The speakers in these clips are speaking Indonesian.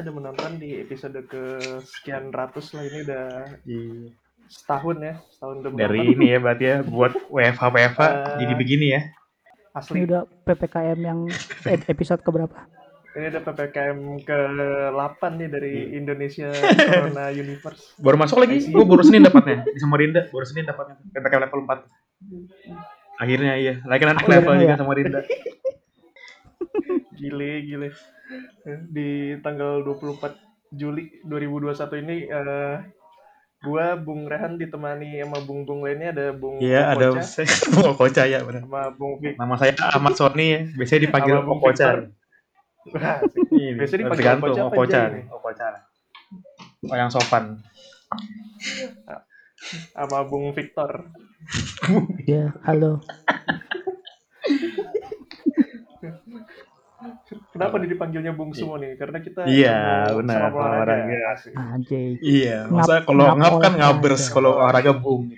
kita udah menonton di episode ke sekian ratus lah ini udah Iya. setahun ya, setahun udah Dari menonton. ini ya berarti ya buat WFH WFH Eh, jadi begini ya. Ini Asli, udah PPKM yang ed- episode keberapa? ini udah PPKM ke-8 nih dari Iya. Indonesia Corona Universe. Baru masuk lagi, gue baru Senin dapatnya di Samarinda, baru Senin dapatnya PPKM level 4. Akhirnya iya, lagi anak Oh, iya, level iya. juga Samarinda. Gile, gile. Di tanggal 24 Juli 2021 ini eh gua Bung Rehan ditemani sama Bung-bung lainnya ada Bung Iya, ada Koca saya Bung Okocha ya benar. sama Bung Vic. Nama saya Ahmad Sony ya, biasanya dipanggil Sama Bung. Ini, Biasanya dipanggil tergantung nih, nih? Okocha. Oh yang sopan. sama Bung Victor. Ya, halo. Kenapa dia dipanggilnya Bung Sumo nih? Karena kita Iya, ilmu benar, sama olahraga. Asik. Anjay. Iya, masa kalau ngap kan ngabers, kalau olahraga bung.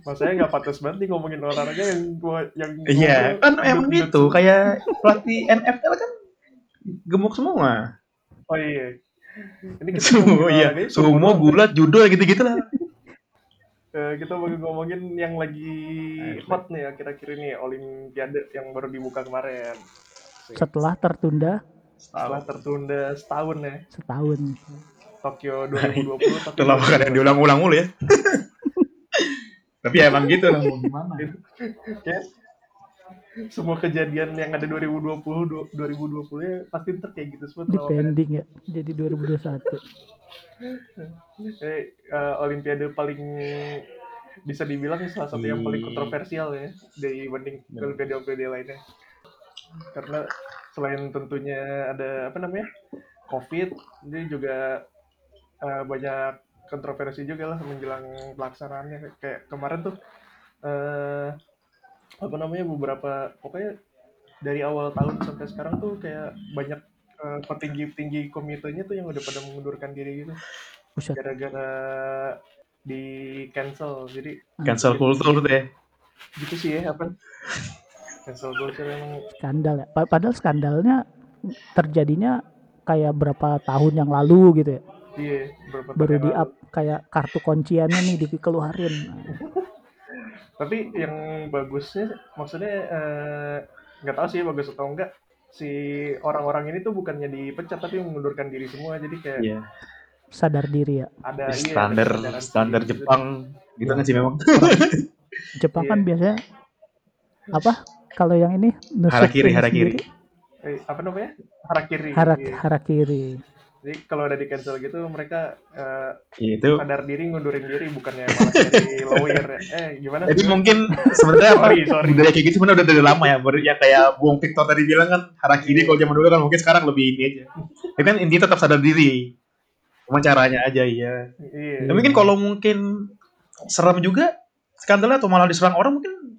Maksudnya nggak pantas banget nih ngomongin olahraga yang gua yang Iya, ngobrol kan emang gitu, kayak pelatih NFL kan gemuk semua. Oh iya. Ini kita Sumo, ngomongin iya, olahraganya sumo, doang. gulat, judo gitu-gitu lah. Eh, kita mau ngomongin yang lagi hot nih akhir-akhir ini Olimpiade yang baru dibuka kemarin. Setelah tertunda Setelah tertunda setahun ya setahun. Tokyo 2020. Tokyo Udah lama kan yang diulang-ulang mulu ya. Tapi ya emang gitu lah, mau gimana. Kayak semua kejadian yang ada 2020 du- 2020 ya pasti ntar kayak gitu semua Di terlalu kayak, pending ya. Jadi 2021. eh, eh, Olimpiade paling bisa dibilang salah satu yang paling kontroversial ya dibanding Benar. Olimpiade-Olimpiade lainnya. Karena selain tentunya ada apa namanya COVID, dia juga eh, banyak kontroversi juga lah menjelang pelaksanaannya. Kayak kemarin tuh eh apa namanya beberapa pokoknya dari awal tahun sampai sekarang tuh kayak banyak eh, petinggi-petinggi komitenya tuh yang udah pada mengundurkan diri gitu. Gara-gara di cancel. Jadi Cancel culture tuh ya. gitu sih ya apa cancel culture emang Skandal ya. Pa- Padahal skandalnya terjadinya kayak berapa tahun yang lalu gitu ya. iya beberapa Baru tahun di up kayak kartu kunciannya nih dikeluarin. tapi yang bagusnya maksudnya eh, nggak tahu sih bagus atau enggak si orang-orang ini tuh bukannya dipecat tapi mengundurkan diri semua jadi kayak Iya. Sadar diri ya. ada iya, Standar ada kesadaran standar. Jepang gitu kan sih memang. Jepang kan Iya. biasanya apa? Kalau yang ini nusuk Harakiri, harakiri. sendiri, Eh, apa namanya harakiri Harak, Iya. harakiri. jadi kalau ada di cancel gitu mereka eh, Itu. sadar diri ngundurin diri bukannya malah jadi lawyer ya. eh gimana Jadi sih? mungkin sebenarnya apa? Sorry, sorry. Budaya kayak gitu sebenarnya udah dari lama ya. Baru ya kayak Bung Victor tadi bilang kan harakiri kalau zaman dulu kan mungkin sekarang lebih ini aja. Ya kan intinya tetap sadar diri. Cuma caranya aja iya. iya Ya, mungkin kalau mungkin serem juga skandalnya atau malah diserang orang mungkin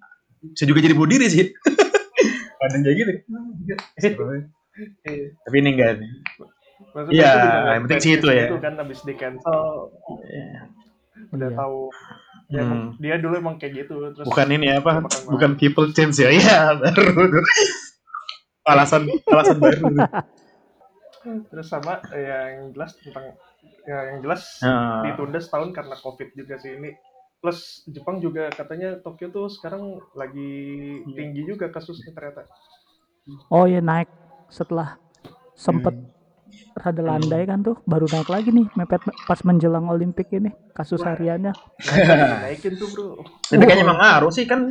bisa juga jadi bunuh diri sih. Kadang kayak gitu. Tapi ini enggak nih. Maksudnya Iya, yang penting sih itu ya. Itu kan habis di cancel udah Iya. tahu ya, Hmm. dia dulu emang kayak gitu terus Bukan ini apa? Bukan people change ya. Iya, baru. alasan alasan baru. terus sama eh, yang jelas tentang ya, yang jelas Nah, ditunda setahun karena covid juga sih ini plus Jepang juga katanya Tokyo tuh sekarang lagi Iya. tinggi juga kasusnya ternyata Oh ya naik setelah sempet Hmm. rada landai kan tuh baru naik lagi nih mepet pas menjelang Olimpik ini kasus Wah. hariannya. naikin tuh bro tapi kayaknya emang ngaruh sih kan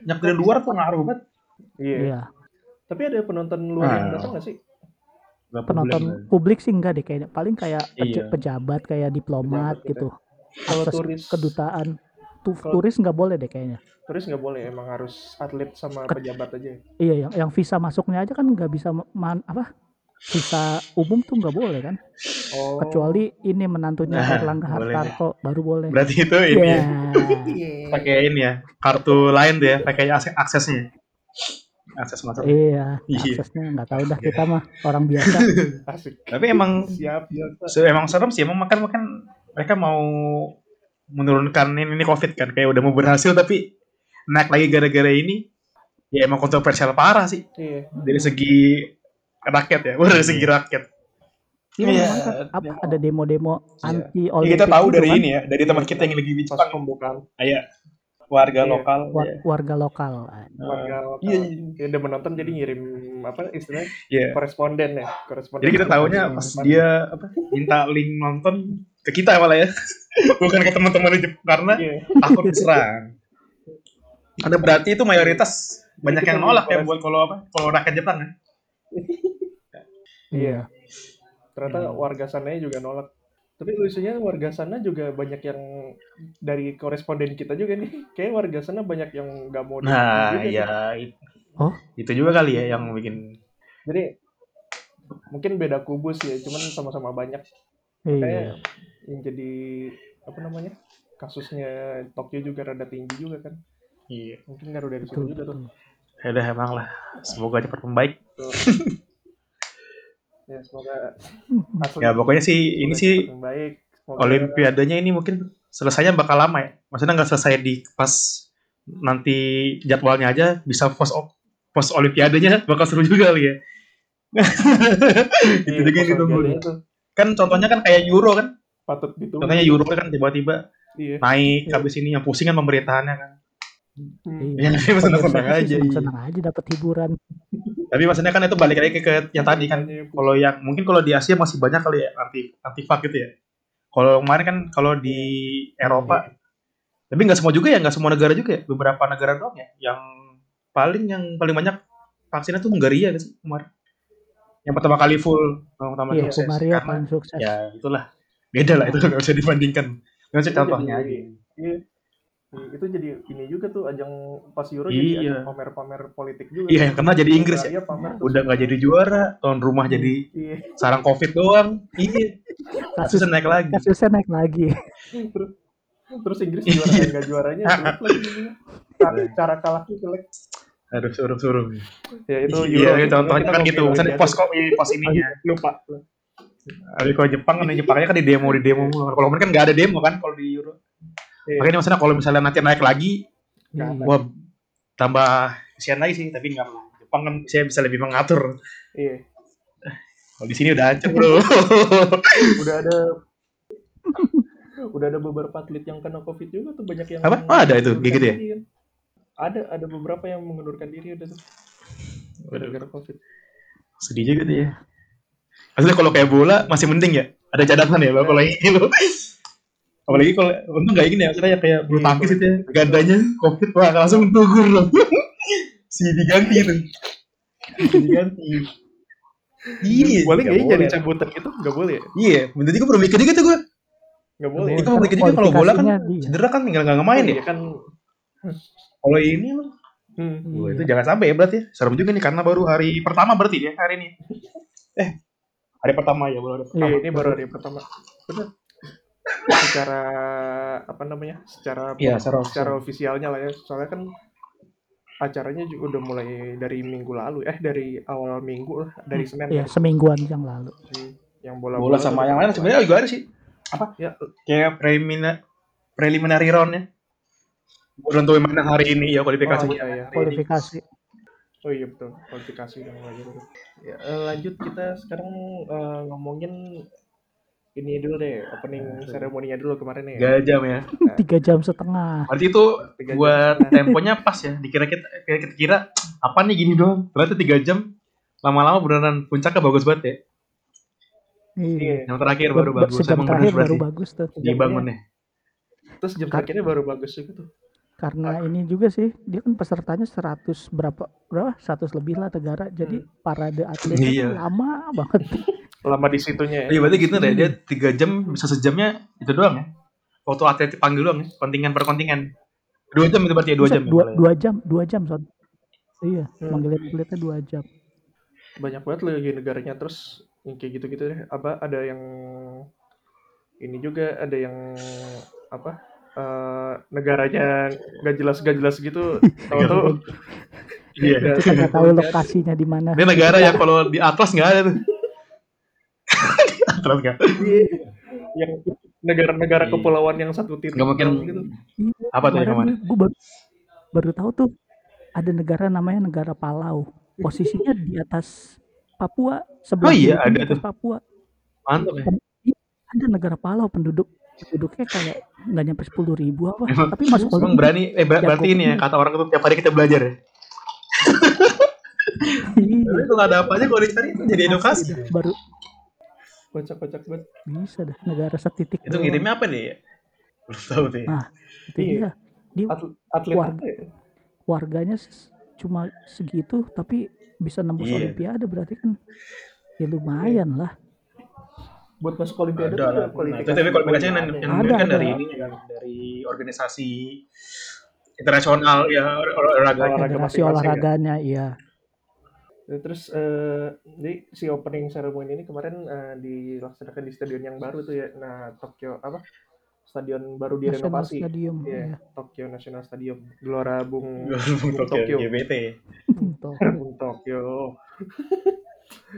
nyak dari luar tuh ngaruh banget. iya Iya. tapi ada penonton luar yang Ah. datang nggak sih Penonton publik sih enggak deh kayaknya. Paling kayak Iya. peja- pejabat kayak diplomat Pejabat gitu. kalau turis kedutaan. Tuh, Kalau- turis nggak boleh deh kayaknya. turis nggak boleh emang harus atlet sama Ket- pejabat aja Iya yang yang visa masuknya aja kan nggak bisa man, apa? Visa umum tuh nggak boleh kan? oh Kecuali ini menantunya Nah, Erlangga boleh Hartarto baru boleh. Berarti itu ini Iya. ya, pakai ini ya, kartu lain tuh ya, pakai akses aksesnya. Akses masuk. Iya, Iya. aksesnya nggak tahu dah kita mah orang biasa. asik Tapi emang siap biasa se- emang serem sih, emang makan makan mereka mau menurunkan ini, ini covid kan, kayak udah mau berhasil tapi naik lagi gara-gara ini. Ya emang kontroversial parah sih iya dari segi rakyat ya, dari segi rakyat. Iya, Iya, memang kan ada demo-demo Iya. anti Ya, Olimpik kita tahu gitu dari kan, ini ya, dari teman kita yang lagi di pas Jepang. pembukaan Kayak warga Iya. lokal. wa- ya. warga lokal. warga lokal Iya, ya udah menonton jadi ngirim apa istilahnya Iya. koresponden ya koresponden Jadi kita tahunya pas dia apa minta link nonton ke kita malah ya. Bukan ke teman-teman di Jepang karena iya takut diserang. Ada berarti itu mayoritas banyak yang nolak ya buat kalau apa? Kalau rakyat Jepang kan. Iya. ternyata Hmm. warga sananya juga nolak tapi lucunya warga sana juga banyak yang dari koresponden kita juga nih kayak warga sana banyak yang nggak mau Nah, dukung juga ya nih. it- Oh. itu juga kali ya yang bikin jadi mungkin beda kubus ya cuman sama-sama banyak Iya. kayak yang jadi apa namanya kasusnya Tokyo juga rada tinggi juga kan iya. mungkin ngaruh dari situ Betul, juga tuh betul. Ya udah emang lah. Semoga cepat membaik. Tuh. ya semoga Ya pokoknya sih ini sih membaik Semoga- Olimpiadanya ini mungkin selesainya bakal lama ya. Maksudnya nggak selesai di pas nanti jadwalnya aja bisa post post Olimpiadanya bakal seru juga kali ya. itu Iya, juga yang ditunggu. Olimpiadanya tuh Kan contohnya kan kayak Euro kan. patut ditunggu Contohnya Euro kan tiba-tiba iya naik Iya. habis ini yang pusing kan pemerintahannya kan. Hmm. Ya senang-senang aja. iya. senang-senang aja dapat hiburan. Tapi maksudnya kan itu balik lagi ke, ke yang tadi kan. Makanya, Kalau yang mungkin kalau di Asia masih banyak kali ya anti anti gitu ya. Kalau kemarin kan kalau di Eropa tapi nggak semua juga ya nggak semua negara juga ya beberapa negara doang ya yang paling yang paling banyak vaksinnya tuh Hungaria kan sih kemarin yang pertama kali full yang pertama Iya, sukses Hungaria karena paling sukses. ya itulah beda lah itu nggak bisa dibandingkan nggak usah Itu contohnya jadi- aja Iya. Iya, Itu jadi ini juga tuh ajang pas Euro Iya. jadi ajang pamer-pamer politik juga. iya yang kena jadi Inggris ya Hungaria pamer tuh. udah nggak jadi juara tuan rumah jadi Iya. sarang covid doang iya Kasus kasusnya naik lagi kasusnya naik lagi. Terus, terus Inggris juara dan nggak juaranya cara, cara kalahnya jelek. Aduh suruh suruh Ya itu iya Euro. contohnya kan gitu misalnya Olimpiade. pos kok pos ininya lupa. Tapi kalau Jepang kan Jepangnya kan di demo di demo. Kalau mereka kan nggak ada demo kan kalau di Euro. Iya. Makanya maksudnya kalau misalnya nanti naik lagi, Iya. wah tambah kesian lagi sih. Tapi nggak Jepang kan saya bisa lebih mengatur. Iya. Kalau di sini udah hancur bro. Udah ada udah ada beberapa atlet yang kena covid juga tuh banyak yang Apa? Oh, ada itu, gitu ya? Ada ada beberapa yang mengundurkan diri udah tuh gara-gara covid sedih juga tuh ya. Maksudnya kalau kayak bola masih mending ya. Ada cadangan ya Bang, kalau ini lo. Apalagi kalau untung nggak gini ya, maksudnya kayak bulu Iya, tangkis itu ya, gitu. gandanya covid wah langsung tugur loh. si diganti. Si diganti. Iya, boleh nggak ya jadi cabutan gitu nggak boleh ya Iya, bener juga baru mikir juga tuh gue. nggak boleh Itu mau mikir juga kalau bola kan cedera kan tinggal nggak main Oh, ya. iya kan Kalau ini loh, hmm. Iya. itu jangan sampai ya berarti. ya. Serem juga nih karena baru hari pertama berarti ya hari ini. Eh, hari pertama ya baru hari pertama. Iya, ini baru hari pertama. Benar. Secara apa namanya? Secara Iya, secara secara ofisialnya lah ya. Soalnya kan acaranya juga udah mulai dari minggu lalu, eh dari awal minggu lah, dari Senin Iya, kan. semingguan yang lalu. Hmm, Yang bola Bola sama yang lain sebenarnya juga ada sih. Ya, Kayak preliminary preliminary roundnya. Belum tahu mana hari ini ya kualifikasinya. Oh, iya, iya. Kualifikasi. Oh iya betul, kualifikasi yang lagi. Ya, eh, lanjut kita sekarang eh, ngomongin ini dulu deh, opening seremoninya dulu kemarin ya. Gak jam ya. Tiga jam setengah. Berarti itu Tiga jam buat temponya pas ya. Dikira kita kita kira apa nih gini doang. Ternyata tiga jam lama-lama beneran puncaknya bagus banget ya. Iya. Iya. Yang terakhir baru bagus. Sejam Emang terakhir baru berarti. bagus tuh. Dibangunnya. Terus jam terakhirnya baru bagus juga tuh. Karena ini juga sih, dia kan pesertanya 100 berapa berapa? 100 lebih lah negara. Jadi Hmm. parade atletnya Iya. tuh lama banget. Lama di situnya ya. Iya berarti gitu deh. Dia tiga jam bisa sejamnya itu doang ya. Waktu atlet dipanggil doang ya. Kontingen per kontingen. Dua jam itu berarti ya dua Bisa jam. ya, dua, boleh. dua jam, dua jam son. Iya, Hmm. manggilin atletnya dua jam. banyak banget lagi negaranya terus yang kayak gitu-gitu deh apa ada yang ini juga ada yang apa eh, negaranya nggak jelas nggak jelas gitu tahu-tahu Iya. Ya, Kita nggak tahu lokasinya di mana. Dia negara yang kalau di atlas nggak ada tuh. di atlas nggak. yang negara-negara Iya. kepulauan yang satu titik Nggak mungkin. gitu Iya, Apa tuh yang mana? Gue baru, baru tahu tuh ada negara namanya negara Palau. Posisinya di atas Papua. Sebelah Oh iya, ada di atas tuh. Papua. Mantap ya. Ada negara Palau penduduk penduduknya kayak nggak nyampe sepuluh ribu apa Emang, tapi masuk emang berani eh ber- Jago berarti ini ya kata orang tuh tiap hari kita belajar ya. Iya, Tapi kalau ada apa aja kalau dicari itu jadi edukasi. dah. baru kocak-kocak banget bisa dah negara setitik Itu ngirimnya apa nih? ya? Belum tahu ya. Nah, itu Iya. dia dia Atlet, apa ya? warganya cuma segitu tapi bisa nembus Iya. olimpiade berarti kan ya lumayan lah buat masuk olimpiade Ada ada Nah, kualifikasi itu tapi kualifikasinya yang, olimpiade. yang Ada, kan ada. dari ini kan dari organisasi internasional ya olahraga. Masing-masing ya. olahraganya iya Ya, Terus eh, jadi si opening ceremony ini kemarin eh, dilaksanakan di stadion yang baru tuh ya. Nah, Tokyo apa? Stadion baru National direnovasi. Stadium Iya, iya. Tokyo National Stadium. Gelora Bung Tokyo, Tokyo. GBT. Tuh. Bung Tokyo.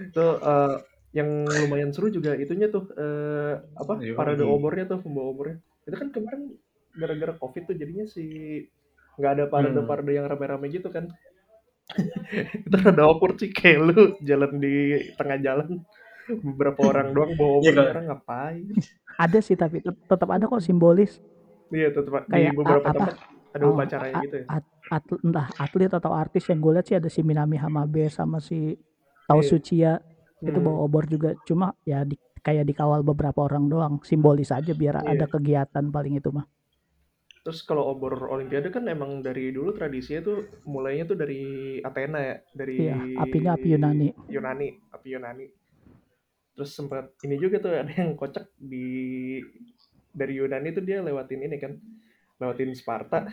itu eh, yang lumayan seru juga itunya tuh eh, apa? Iya, Parade obornya tuh, pembawa obornya. Itu kan kemarin gara-gara Covid tuh jadinya si nggak ada parade-parade yang rame-rame gitu kan. itu rada awkward sih kayak lu jalan di tengah jalan beberapa orang doang bawa Iya, obor kan? orang ngapain ada sih tapi tet- tetap ada kok simbolis iya tetap di Kayak beberapa a- apa? tempat ada Oh, upacaranya gitu ya at- atlet, entah atlet atau artis yang gue lihat sih ada si Minami Hamabe sama si Tao Iya. Suchiya itu Hmm. bawa obor juga cuma ya di, kayak dikawal beberapa orang doang simbolis aja biar Iya. ada kegiatan paling itu mah Terus kalau obor olimpiade kan emang dari dulu tradisinya tuh mulainya tuh dari Athena ya, dari iya apinya api Yunani Yunani, api Yunani. Terus sempat ini juga tuh ada yang kocak di dari Yunani tuh dia lewatin ini kan, lewatin Sparta.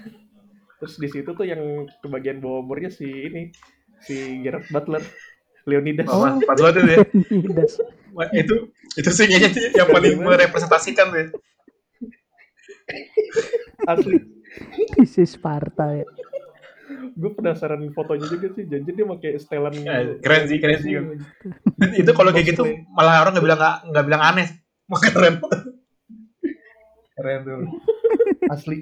Terus di situ tuh yang kebagian bawa obornya si ini, si Gerard Butler, Leonidas. Oh, itu ya. Leonidas Wah, itu itu sih kayaknya yang paling merepresentasikan ya. Asli, si Sparta ya gue penasaran fotonya juga sih. Janji dia pakai setelan. Ya, keren sih, keren sih. Iya, itu kalau kayak gitu malah orang nggak bilang nggak nggak bilang aneh. Mau keren. Keren tuh. Asli.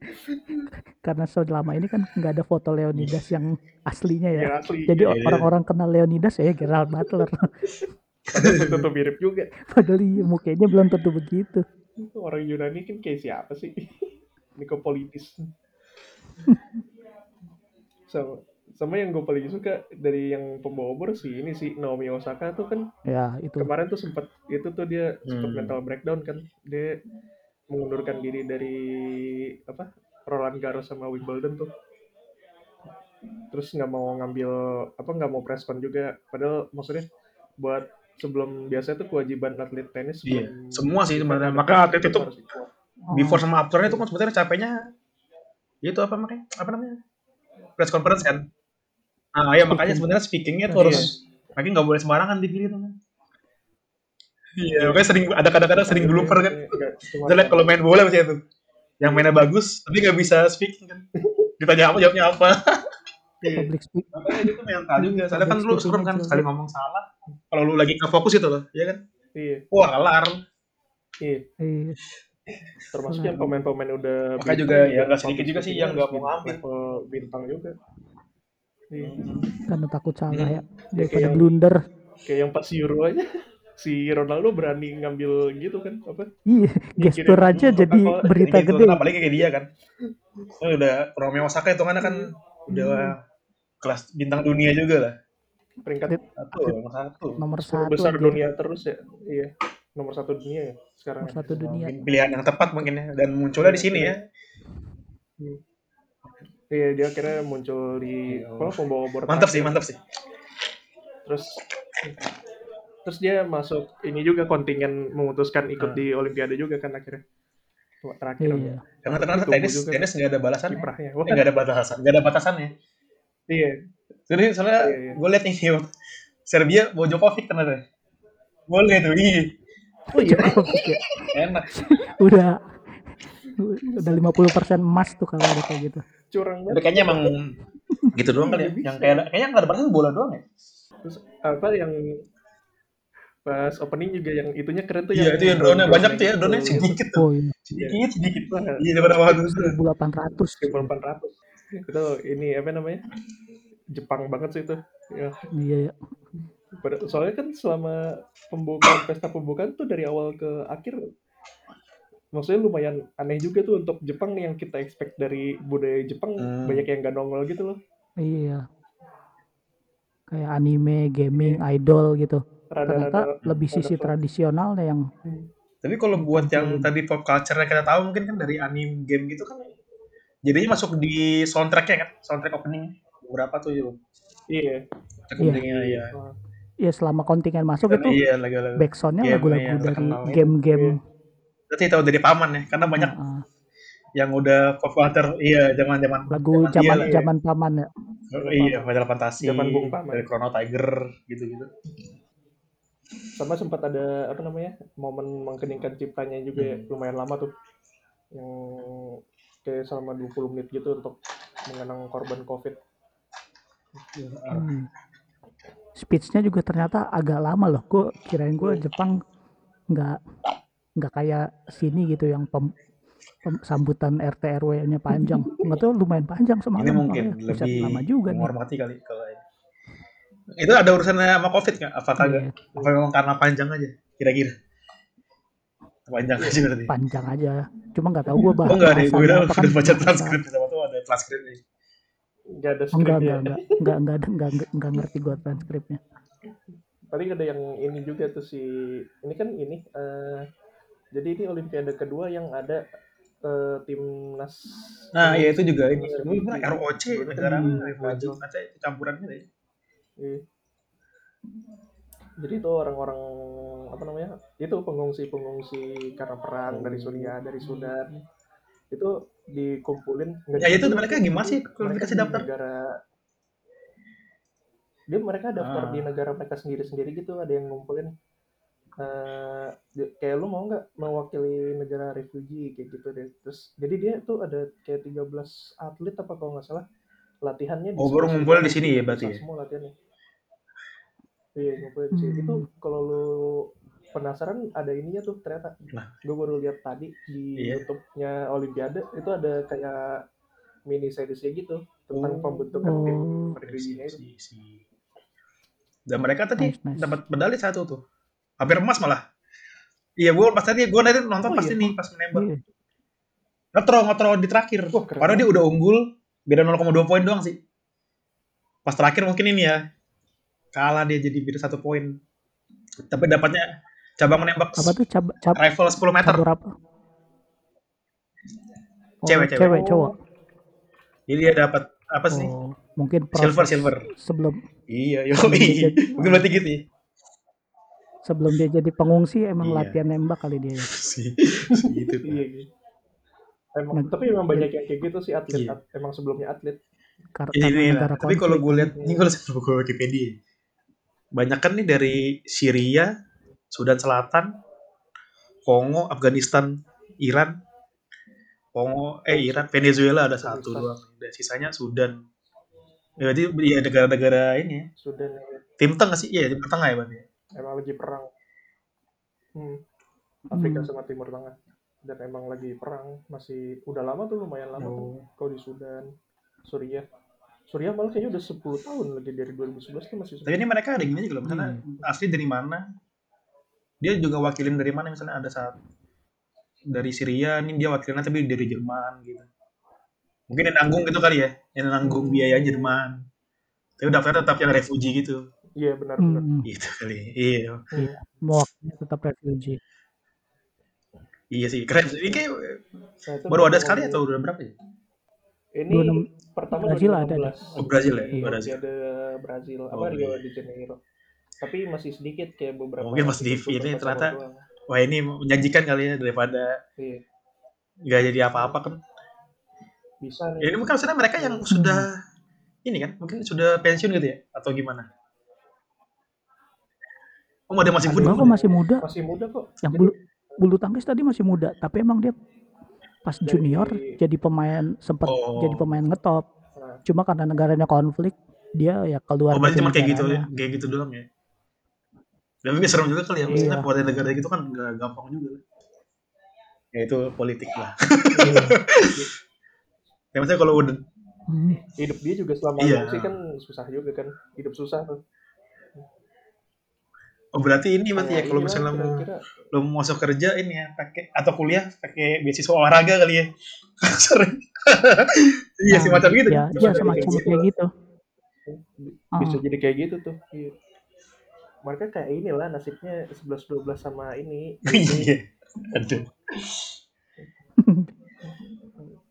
karena selama ini kan nggak ada foto Leonidas yang aslinya ya Ya asli. jadi Iya, iya. orang-orang kenal Leonidas ya Gerald Butler Padahal tentu mirip juga. padahal iya, mukanya belum tentu begitu Orang Yunani kan kayak siapa sih? Nikopolitis. sama, sama yang gue paling suka dari yang pembawa obor sih ini sih Naomi Osaka tuh kan ya itu kemarin tuh sempat itu tuh dia sempat Hmm. mental breakdown kan dia mengundurkan diri dari apa Roland Garros sama Wimbledon tuh. Terus nggak mau ngambil apa nggak mau press con juga. Padahal maksudnya buat sebelum biasa tuh kewajiban atlet tenis Iya, semua sih sebenarnya. Maka atlet itu before sama afternya itu kan sebenarnya capeknya itu apa makanya apa namanya? Press conference kan? Nah ya makanya sebenarnya speakingnya tuh harus makanya nggak boleh sembarangan dipilih tuh iya makanya sering ada kadang-kadang sering blooper kan. cuma- kita lihat kalau main bola misalnya tuh. Yang mainnya bagus tapi nggak bisa speaking kan. Ditanya apa jawabnya apa. Iya. public speak makanya itu mental juga soalnya kan lu serem kan speaking sekali ngomong salah. Kalau lu lagi nggak fokus itu loh ya kan? Iya. Wah kelar iya. Iya termasuk yang pemain-pemain udah Makanya juga ya, nggak sedikit juga sih speaking yang nggak mau ngambil. bintang juga. Iya. karena takut salah ya daripada blunder. kayak yang pas Euro aja si Ronaldo berani ngambil gitu kan apa? Iya gestur aja jadi apa- berita Gitu, gede. apalagi kayak dia kan. Oh, udah Romeo Osaka itu kan kan udah kelas bintang dunia juga lah. Peringkat satu nomor satu. Nomor sepuluh satu besar aja. dunia terus ya. Iya nomor satu dunia ya sekarang. Nomor satu dunia. Pilihan yang tepat mungkin ya. Dan munculnya di sini ya. Iya dia akhirnya muncul di Iya. apa pembawa mantap sih mantap sih. Terus terus dia masuk ini juga kontingen memutuskan ikut Hmm. di Olimpiade juga kan akhirnya. Terakhir. Iya. Karena ternyata tenis juga. tenis nggak ada balasan kiprahnya Wah, nggak ada batasan nggak ada batasannya. Iya. Jadi soalnya Iya, iya. gue liat nih Serbia bawa Djokovic ternyata. Boleh tuh iya. Oh iya. Ya. enak. Udah. Udah 50% emas tuh kalau udah kayak gitu. Curang banget kayaknya emang gitu doang kali ya. Yang kayak kayaknya nggak ada batasan bola doang ya? Terus apa yang pas opening juga yang itunya keren tuh iya itu yang drone banyak tuh ya drone sedikit tuh. Oh iya. Sedikit sedikit. Wah, iya daripada bagus 1800 1800 itu ini apa namanya? Jepang banget sih itu. Ya. Iya ya. Pada- Soalnya kan selama pembukaan pesta pembukaan tuh dari awal ke akhir maksudnya lumayan aneh juga tuh untuk Jepang yang kita expect dari budaya Jepang Hmm. banyak yang gak nongol gitu loh. Iya. Kayak anime, gaming, idol gitu. Rada-rada Ternyata lebih sisi rada- tradisionalnya yang Tapi kalau buat yang Hmm. tadi pop culture yang kita tahu mungkin kan dari anime game gitu kan jadinya masuk di soundtracknya kan soundtrack opening beberapa tuh yuk Iya. soundtrack Iya. openingnya ya ya selama kontingen masuk Dan itu iya lagu-lagu backsoundnya game lagu-lagu dari game-game. berarti tahu dari paman ya karena banyak Heeh. yang udah pop culture iya zaman zaman lagu Zaman lah, zaman paman ya. iya Final Fantasy Zaman Bung Paman. dari Chrono Tiger gitu gitu Sama sempat ada apa namanya momen mengkeningkan ciptanya juga ya, lumayan lama tuh. Yang kayak selama 20 menit gitu untuk mengenang korban COVID. Hmm. Speech-nya juga ternyata agak lama loh. Gue kirain gue Jepang nggak nggak kayak sini gitu yang pem, pem- sambutan RT RW-nya panjang. Nggak tahu lumayan panjang semalam. ini mungkin lebih lama juga nih. menghormati kali kalau. Itu ada urusannya sama covid nggak apakah Iya, nggak apa memang karena panjang aja kira-kira panjang aja berarti panjang aja. Cuma nggak tahu gue bahas. oh enggak deh gue udah, apa kan udah baca transkrip sama tuh ada transkripnya Nggak ada Oh, enggak, skripnya. enggak, enggak, enggak, enggak, ada- enggak, enggak, enggak ngerti gue transkripnya. Paling ada yang ini juga tuh si ini kan ini eh jadi ini olimpiade kedua yang ada eh, timnas Nah, ya itu juga ini. ROC kan negara Brazil. nanti campurannya deh. Iya. Jadi itu orang-orang apa namanya? Itu pengungsi-pengungsi karena perang dari Suriah, dari Sudan. Itu dikumpulin. Ya itu mereka gimana sih kualifikasi di daftar? Negara dia mereka daftar Ah. di negara mereka sendiri-sendiri gitu ada yang ngumpulin di- kayak lu mau nggak mewakili negara refugee kayak gitu deh terus jadi dia tuh ada kayak 13 atlet apa kalau nggak salah latihannya Oh, baru ngumpul di sini ya berarti ya? semua latihannya iya ngumpul di sini Hmm. itu kalau lu penasaran ada ininya tuh ternyata Nah. gue baru lihat tadi di Iya. YouTube-nya Olimpiade itu ada kayak mini seriesnya gitu tentang Oh. pembentukan tim Oh, refugee-nya itu Si- si- Dan mereka tadi Nice, nice. dapat medali satu tuh. Hampir emas malah. Iya, gue pas tadi gue nanti nonton Oh, pas iya. ini pas menembak. iya. Ngetro, ngetro di terakhir. Wah, keren Padahal dia udah unggul, beda 0,2 poin doang sih. Pas terakhir mungkin ini ya, kalah dia jadi beda satu poin. Tapi dapatnya cabang menembak Apa tuh cab, cab, rifle 10 meter. cabur apa? Oh, Cewek, cewek. cewek, cowok. Jadi dia dapat apa sih? Oh, mungkin Silver, silver. sebelum Iya, yo. Jadi- Mungkin berarti gitu ya. sebelum dia jadi pengungsi emang Iya. latihan nembak kali dia. ya. Si, si gitu. Iya gitu. Emang, Nah, tapi emang banyak yang kayak gitu sih atlet. Iya. at- emang sebelumnya atlet. Kar- Ini, karena ini lah. Tapi kalau gue lihat, ini kalau saya buka Wikipedia, banyak kan nih dari Syria, Sudan Selatan, Kongo, Afghanistan, Iran, Kongo, eh Iran, Venezuela ada satu doang. Dan sisanya Sudan. Ya, Berarti ya negara-negara ini ya. Sudan ya. Tim tengah sih, iya Timur Tengah ya berarti. emang lagi perang. Hmm. Afrika Hmm. sama Timur Tengah. Dan emang lagi perang. Masih udah lama tuh lumayan lama tuh. Oh. Kalau di Sudan, Suriah. Suriah malah kayaknya udah 10 tahun lagi dari 2011 tuh masih Tapi ini mereka ada gini juga loh, misalnya asli dari mana? Dia juga wakilin dari mana misalnya ada saat dari Syria, ini dia wakilinnya tapi dari Jerman gitu. Mungkin yang nanggung gitu kali ya, yang nanggung biaya Jerman. Tapi daftar tetap yang refugee gitu. Iya benar-benar. Hmm, Gitu kali. Iya. mewakili tetap refugee. Iya sih, keren. Ini kayak Nah, baru ada sekali atau udah berapa ya? Ini 26 pertama Brazil ada 2016. Oh, Brazil ya? Iya, Brazil. ada Brazil. Apa Oh, Rio iya. de Janeiro. Tapi masih sedikit kayak beberapa. Mungkin masih di ini ternyata. doang. Wah ini menjanjikan kali ya daripada Iya, nggak jadi apa-apa kan. bisa Ya, nih. ini mungkin sebenarnya mereka yang sudah ini kan, mungkin sudah pensiun gitu ya atau gimana? Oh, ada masih muda. kok masih muda. Masih muda kok. Yang bulu bulu tangkis tadi masih muda, tapi emang dia pas Dari- junior jadi pemain sempat Oh. jadi pemain ngetop. Nah, Cuma karena negaranya konflik, dia ya keluar Oh, berarti cuma kayak gitu, negaranya. kayak gitu doang ya. Tapi nggak serem juga kali ya, maksudnya Iya. buat negara gitu kan nggak gampang juga. Ya itu politik lah. Iya. Ya maksudnya kalau udah Hmm. hidup dia juga selama Iya. mengungsi kan susah juga kan. Hidup susah tuh. Oh berarti ini berarti ya kalau misalnya mau lo mau masuk kerja ini ya pakai atau kuliah pakai beasiswa olahraga kali ya. Sorry. iya Nah, semacam gitu. ya, ya semacam kayak gitu. bisa Ah. jadi kayak gitu tuh iya. mereka kayak inilah nasibnya 11-12 sama ini Iya. Aduh.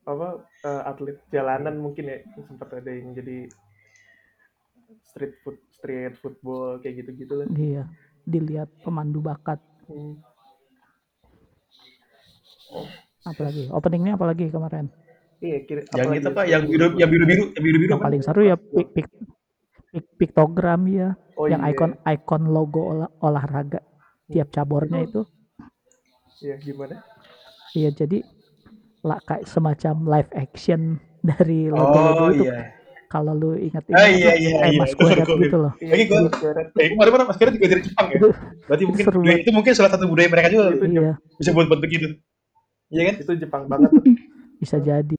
apa eh, atlet jalanan mungkin ya sempat ada yang jadi street food street football kayak gitu gitu lah Iya, dilihat pemandu bakat. Hmm. Apalagi openingnya apalagi kemarin. iya kira Yang itu pak, yang biru, yang biru biru, yang biru biru. Yang paling seru ya pik, pik, pik, piktogram ya, oh, yang iya. ikon ikon logo olah- olahraga tiap cabornya itu. iya gimana Iya jadi lah kayak semacam live action dari logo Oh logo itu. iya. Kalau lu ingat Ah, iya, iya, iya. Mas Kuret gitu loh. iya Lagi Kuret. Eh, kemarin mana Mas Kira juga dari Jepang ya? Berarti mungkin seru ya, banget. itu mungkin salah satu budaya mereka juga Itu iya, bisa buat buat begitu. Iya kan? itu Jepang banget bisa jadi.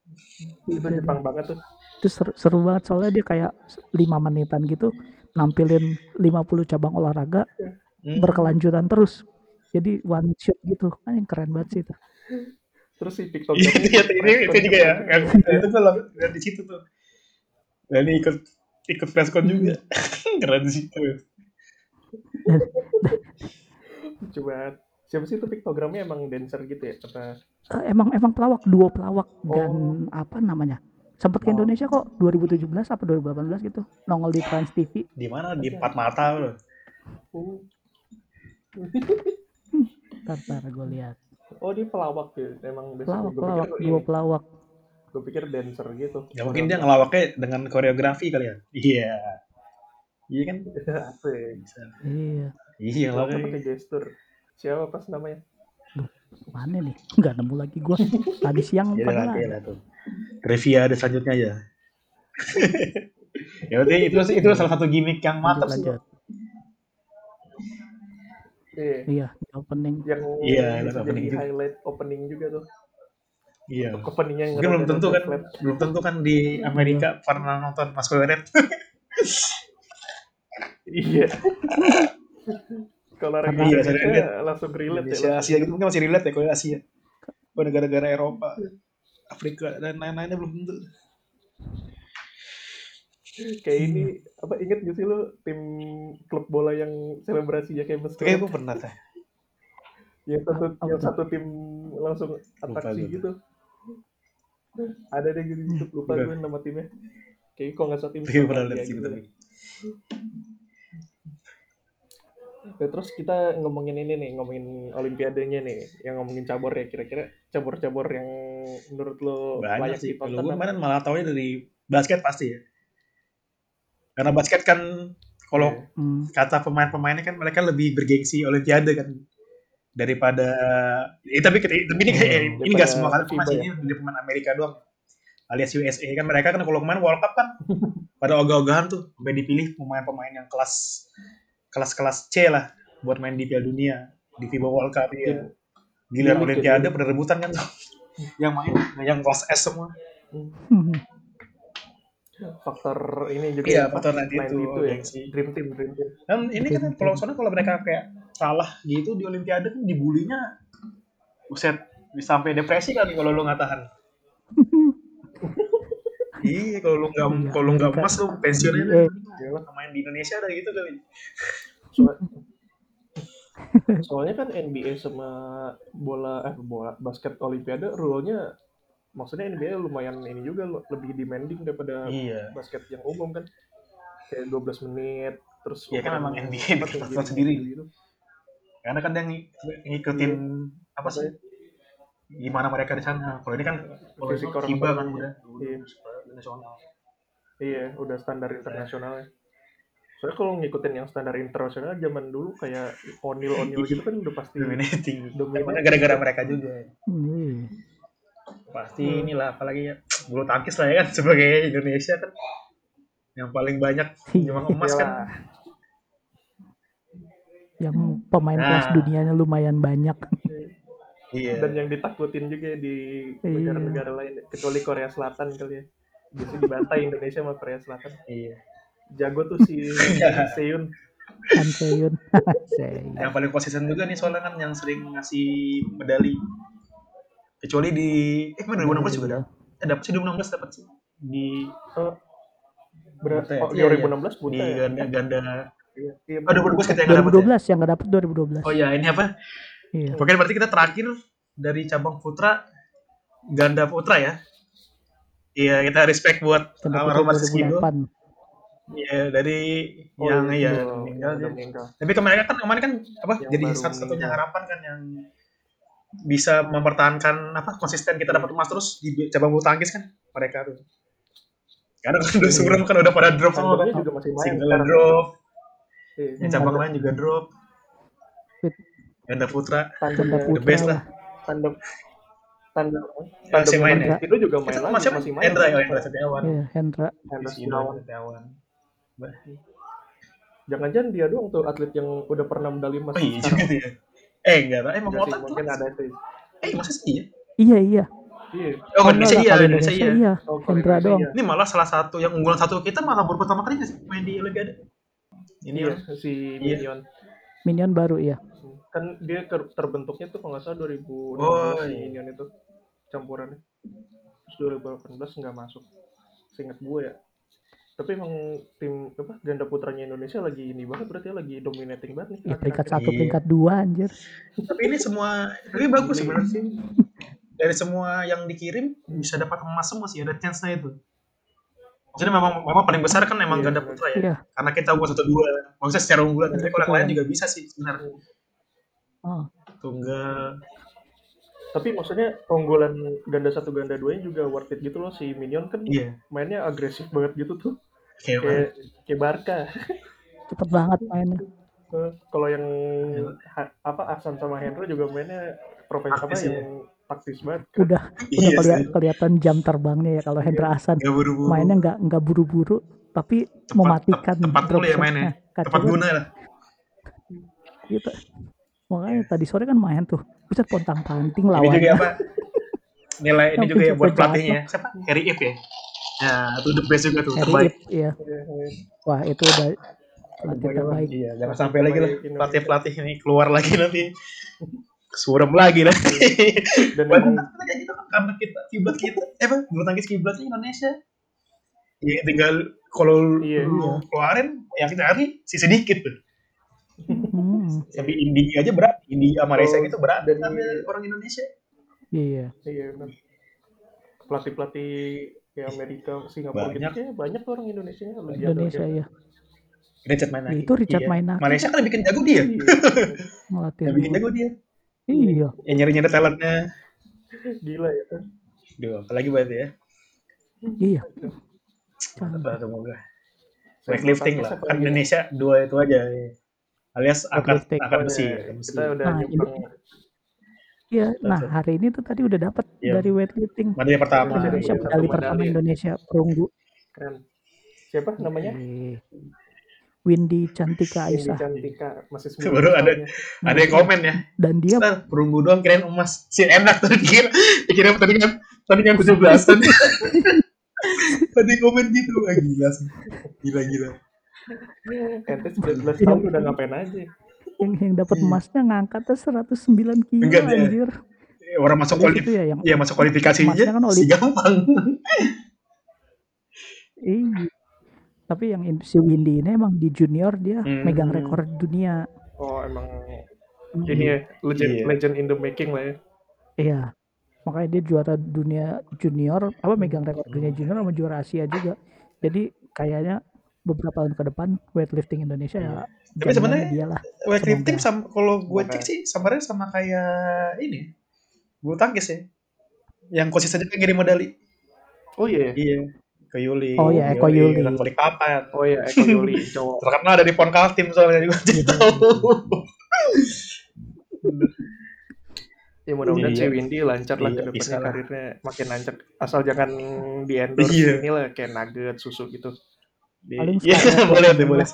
itu Jepang banget tuh Itu seru, seru banget soalnya dia kayak 5 menitan gitu nampilin 50 cabang olahraga Hmm. berkelanjutan terus. Jadi one shot gitu. Kan yang keren banget sih itu. terus si Iya, piktogramnya itu, itu, itu, itu juga ya. Yang, itu gue lihat di situ tuh. Dan ini ikut ikut presscon juga. Keren sih. coba siapa sih itu piktogramnya emang dancer gitu ya apa Eh, emang emang pelawak, duo pelawak dan Oh. apa namanya? Sempat ke Oh. Indonesia kok 2017 apa 2018 gitu. Nongol di Trans TV. Di mana? Di empat mata loh. oh, Ntar, ntar gue lihat. oh dia pelawak ya emang Pelawak, pelawak, ini pelawak. Gue pikir dancer gitu Ya mungkin dia ngelawaknya dengan koreografi kali ya. Iya. Iya kan? Asik. Bisa. Iya. Iya lah. Pelawaknya pakai gestur siapa pas namanya Mana nih? Nggak nemu lagi gue. Tadi siang Jadi padahal lagi ada. lah tuh. Trivia ada selanjutnya ya. ya berarti itu itu salah satu gimmick yang mantap sih. lanjut. iya Iya, opening. yang Iya, bisa opening jadi juga. highlight opening juga tuh Iya. openingnya yang Mungkin belum tentu kan, flat. belum tentu kan di Amerika pernah nonton Mas Koyonet. iya kalau orang Iya, Indonesia lihat. langsung relate Indonesia, ya Asia gitu mungkin masih relate ya kalau Asia. Kalau negara-negara Eropa, Afrika dan lain-lainnya belum tentu. kayak ini apa inget gak sih lo tim klub bola yang selebrasinya kayak Mas Kayak gue pernah teh. yang satu yang satu tim langsung atraksi gitu ada deh gitu gitu lupa gue nama timnya kayak kok nggak satu tim Kayak pernah lihat sih gitu. tapi. Nah, terus kita ngomongin ini nih ngomongin olimpiadenya nih yang ngomongin cabur ya kira-kira cabur-cabur yang menurut lo Banyak layak sih. Kalau gue kemarin malah taunya dari basket pasti ya. Karena basket kan kalau Iya. Hmm. kata pemain-pemainnya kan mereka lebih bergengsi olimpiade kan daripada eh, tapi tapi ini kayak Hmm, ini nggak daripada semua FIBA masih ya. ini dari pemain Amerika doang alias USA kan mereka kan kalau main World Cup kan pada ogah-ogahan tuh sampai dipilih pemain-pemain yang kelas kelas-kelas C lah buat main di Piala Dunia di FIBA World Cup Iya. giliran Gimmick ya, Olimpiade pada rebutan kan tuh yang main yang kelas S semua Hmm. faktor ini juga Iya, ya, faktor apa? 92, 92 ya dream team dream team kan ini kan kalau soalnya kalau mereka kayak salah gitu di Olimpiade kan dibulinya buset bisa sampai depresi kali kalau lu nggak tahan iya kalau lu nggak Iya, kalau lu nggak emas lu pensiunnya Iya. Yalah, main di Indonesia ada gitu kali So- soalnya kan NBA sama bola eh bola basket olimpiade rule-nya maksudnya NBA lumayan ini juga lo- lebih demanding daripada iya basket yang umum kan kayak 12 menit terus Iya, kan emang NBA bikin tinggi aturan sendiri. gitu. Karena kan yang ng- ngikutin apa sih? Gimana mereka di sana. Kalau ini kan kalau itu FIBA kan udah. Iya. udah nasional iya udah standar internasional ya. Soalnya kalau ngikutin yang standar internasional zaman dulu kayak O'Neal O'Neal gitu kan udah pasti dominating. Dominating. Karena gara-gara mereka juga. Iya. pasti Hmm. inilah apalagi ya bulu tangkis lah ya kan sebagai Indonesia kan. Yang paling banyak nyumbang emas kan. Yang pemain kelas Nah. dunianya lumayan banyak. iya dan yang ditakutin juga di Iya. negara-negara lain kecuali Korea Selatan kali ya biasanya dibantai Indonesia sama Korea Selatan iya jago tuh si Seun Han Seyun. Seyun. yang paling konsisten juga nih soalnya kan yang sering ngasih medali kecuali di eh kemarin 2016 juga ada eh dapat sih 2016 dapat sih di Ber- Buta ya? oh, Iya, 2016 buta di ya? ganda ganda Iya, iya, oh 2012 kita yang nggak dapat ya? 2012 yang nggak dapet 2012. oh ya ini apa Iya. Pokoknya berarti kita terakhir dari cabang putra ganda putra ya Iya kita respect buat almarhum putra Mas Kido 2008. Iya dari Oh, yang iya, ya meninggal dia. meninggal. Tapi kemarin kan kemarin kan apa Yang jadi satu-satunya harapan kan yang bisa mempertahankan apa konsisten kita dapat emas terus di cabang bulu tangkis kan mereka tuh. Karena kan udah suram kan udah pada drop semua kan. Juga masih main Single drop, Iya. yang cabang lain juga drop. Fit. Ganda putra, Ganda Tandemnya the putra best lah. lah. tandem tandem Masih main ya? itu juga main lagi masih masih main Hendra ya, Hendra Setiawan. Iya, Hendra. Hendra Sino, Setiawan. Jangan-jangan dia doang tuh atlet yang udah pernah medali emas Oh iya juga ya. Eh enggak tahu, emang otak mungkin ada sih Eh masa sih ya? Iya, iya. iya Oh, Indonesia iya, Indonesia iya. iya. Oh, kalau Hendra Indonesia doang. iya. Ini malah salah satu yang unggulan satu kita malah baru pertama kali main di Olimpiade. Ini Iya, ya. si Iya. Minion Minion baru ya. kan dia ter- terbentuknya tuh kalau nggak salah 2016 Oh, si iya. Minion itu campurannya terus 2018 nggak masuk seingat gue ya tapi emang tim apa ganda putranya Indonesia lagi ini banget berarti lagi dominating banget nih Ya, peringkat satu, Iya. peringkat dua anjir. Tapi ini semua ini bagus sebenarnya sih. Dari semua yang dikirim bisa dapat emas semua sih ada chance-nya itu. Maksudnya memang memang paling besar kan emang Iya, ganda putra ya. Iya. Karena kita unggul satu dua. Maksudnya secara unggulan. Tapi kalau yang lain juga bisa sih sebenarnya. Oh, Tunggal. tapi maksudnya keunggulan ganda satu ganda dua juga worth it gitu loh si Minion kan Iya. mainnya agresif banget gitu tuh Kayak kayak kayak Barca cepet banget mainnya. Eh, kalau yang ha- apa Ahsan sama Hendra juga mainnya profesional apa Taktis ya. yang taktis banget Udah Iya udah keli- sih. kelihatan jam terbangnya ya kalau Hendra Hasan. Nggak buru-buru. Mainnya nggak nggak buru-buru tapi Tepat- mematikan tep- tepat dulu ya mainnya. Kacau Tepat guna lah. Gitu. Makanya tadi sore kan main tuh. Bisa pontang panting Ini lawannya. juga apa? Nilai ini juga ya buat pelatihnya. Siapa? Harry Ip ya. Nah, itu the best juga tuh. Harry Terbaik. Ip, iya. Wah, itu udah pelatih Terbaik. Iya, jangan sampai lagi lah Indonesia. pelatih-pelatih ini keluar lagi nanti. Suram lagi nanti. dan Padahal emang kayak gitu kan karena kita kiblat kita, eh apa? Bulu tangkis kiblatnya Indonesia. Ya tinggal kalau Iya. lu keluarin yang kita cari si sedikit tuh. Hmm, Sampai India aja berat, India sama Malaysia Oh, gitu berat dan- ambil orang Indonesia. iya. iya benar pelatih pelatih kayak Amerika Singapura Banyak. gitu ya banyak tuh orang Indonesia Indonesia jago ya. Richard Mainaki. Itu Richard Iya. Mainaki. Malaysia kan bikin jago dia. Iya, Ngelatih. Yang bikin jago dia. Iya. Yang nyari-nyari talentnya. gila ya Duh, apalagi berarti ya. Iya. Lah semoga. Weightlifting lah. Kan siapa Indonesia dua itu aja. ya. Alias angkat Weightlifting. angkat besi. Iya. kita udah Nah, nyumbang Iya. Nah, hari ini tuh tadi udah dapat Iya. dari weightlifting. Medali pertama. Indonesia medali pertama ya. Indonesia perunggu. keren siapa namanya Eh, Windy Cantika Aisyah Cantika masih Baru ada- tahunnya. Ada yang komen ya. dan dia Star, perunggu doang kirain emas. Si enak tuh dikira. Dikira tadi kan tadi kan 17 Tadi komen gitu. Wah, gila sih. Gila gila. ente 19 tahun udah ngapain aja yang yang dapat Iya. emasnya ngangkatnya 109 kilo Enggak, anjir. Eh, Orang masuk kualifikasi. itu ya yang Iya masuk kualifikasi Emasnya aja kan si gampang. iya. Tapi yang in- si Windy ini emang di junior dia Hmm. megang rekor dunia. oh emang Hmm. ini ya legend Iya. legend in the making lah ya Iya. Makanya dia juara dunia junior, apa megang rekor dunia junior sama juara Asia juga. Jadi kayaknya beberapa tahun ke depan weightlifting Indonesia ya Iya. Tapi jaminannya sebenarnya dia lah. Weightlifting sama kalau gue cek sih sebenarnya sama kayak ini. Bulu tangkis ya. Yang konsisten juga ngirim medali. oh iya Iya. Ke Yuli. Oh iya, Eko Yuli. Dan Balikpapan. oh iya Eko Yuli cowok Terkenal dari Pon Kaltim soalnya juga jadi Iya. tahu. ya mudah-mudahan Iya. si Windy lancar lah Iya, ke bisa depannya lah. karirnya makin lancar asal jangan di endorse Iya. inilah kayak nugget susu gitu Paling Iya, boleh deh, boleh.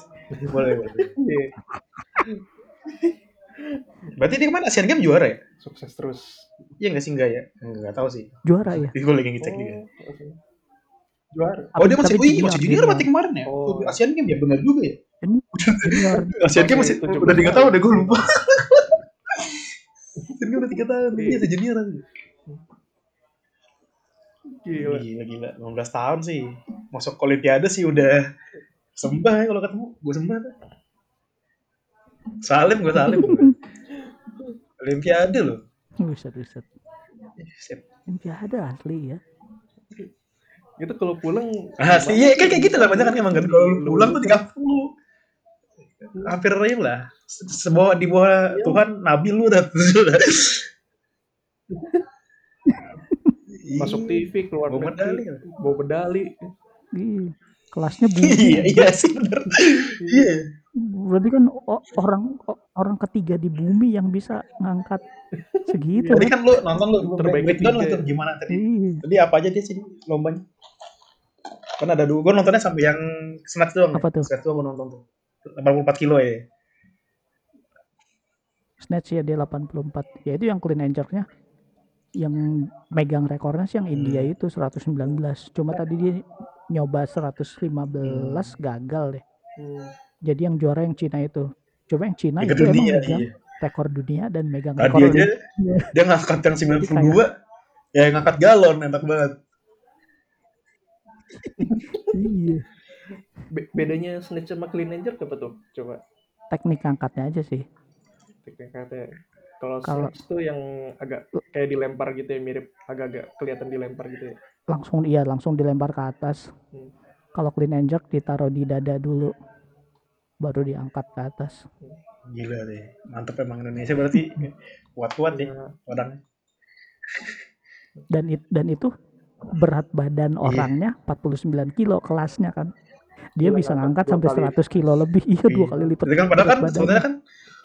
Boleh, boleh. Iya, Berarti dia kemarin Asian Games juara ya? sukses terus Iya nggak sih enggak ya? Enggak tahu sih. Juara ya. Gue lagi ngecek juga. Oh, oke. Juara. Oh dia masih, oh iya masih junior berarti kemarin ya? Oh. Oh. Asian Games ya benar juga ya? Asian Games masih udah tiga 17 tahun deh gue lupa. Asian Games udah tiga tahun, dia masih junior aja. Gila. Gila gila, 15 tahun sih. Masuk Olimpiade sih udah sembah ya kalau ketemu, gue sembah tuh. Salim gue salim. Olimpiade loh. Buset, buset. Sip. Olimpiade asli ya. Gitu kalau pulang Ah, sih, iya kan kayak gitu lah banyak kan emang kan kalau pulang tuh 30 hampir real lah. Se- Sebawa di bawah Tuhan Nabi lu udah masuk TV keluar Bawa medali. bawa medali. Ih, kelasnya bumi. Iya, iya sih bener. Iya. Berarti kan orang orang ketiga di bumi yang bisa ngangkat segitu. Tadi kan lu nonton lu Terbaik breakdown lah ketiga. tuh gimana tadi. Iya. Tadi apa aja dia sih lombanya? Kan ada dua, gue nontonnya sampai yang snatch doang. Apa tuh? Snatch doang gue nonton tuh. 84 kilo ya. Snatch ya dia 84. Ya itu yang clean and jerk-nya. Yang megang rekornya sih yang India Hmm. itu 119. Cuma tadi dia nyoba 115 gagal deh. Hmm. Jadi yang juara yang Cina itu. Coba yang Cina Liga itu emang dunia, megang iya. rekor dunia dan megang Tadi rekor aja Iya. dia ngangkat yang 92 ya yang ngangkat galon enak banget. Iya. Be- bedanya snatch sama clean and jerk apa tuh? Coba Teknik angkatnya aja sih. teknik kata. Kalau snatch tuh yang agak kayak dilempar gitu ya, mirip agak-agak kelihatan dilempar gitu ya. Langsung iya langsung dilempar ke atas. Hmm. Kalau clean and jerk ditaruh di dada dulu. Baru diangkat ke atas. Gila deh. Mantep emang Indonesia berarti kuat-kuat ya Nah, orangnya. dan it- dan itu berat badan Iya. orangnya 49 kilo kelasnya kan dia bisa ngangkat sampai dua kali. 100 kilo lebih iya dua Iya. kali lipat kan padahal kan sebenarnya kan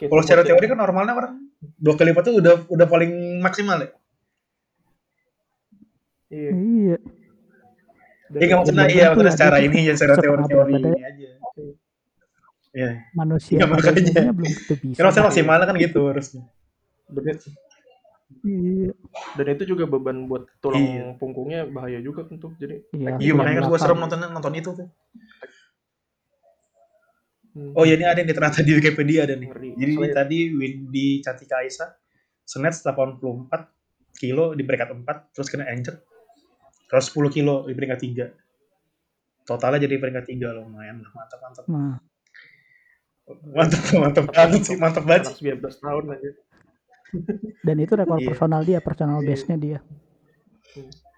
kalau secara teori kan normalnya orang dua kali lipat tuh udah udah paling maksimal ya. ya. Iya. iya Dan Iya maksudnya bener iya maksudnya ya, secara ini ya secara berat badan. ini aja. Iya. manusia pada makanya. belum tentu bisa Kan maksudnya maksimalnya kan gitu harusnya. dan, iya dan itu juga beban buat tulang Iya. punggungnya bahaya juga tuh. Jadi iya Iya makanya kan gue serem nonton nonton itu tuh. hmm, Oh ya ini ada nih ternyata di Wikipedia ada nih. ngeri. Jadi Selain- tadi Windy Cantika Aisyah snatch 84 kilo di peringkat 4 terus kena injured. Terus 10 kilo di peringkat 3. Totalnya jadi peringkat 3 loh lumayan lah mantap mantap. nah Mantap mantap banget sih mantap banget. anak 19 tahun aja. Dan itu rekor Iya. personal dia personal Iya. base nya dia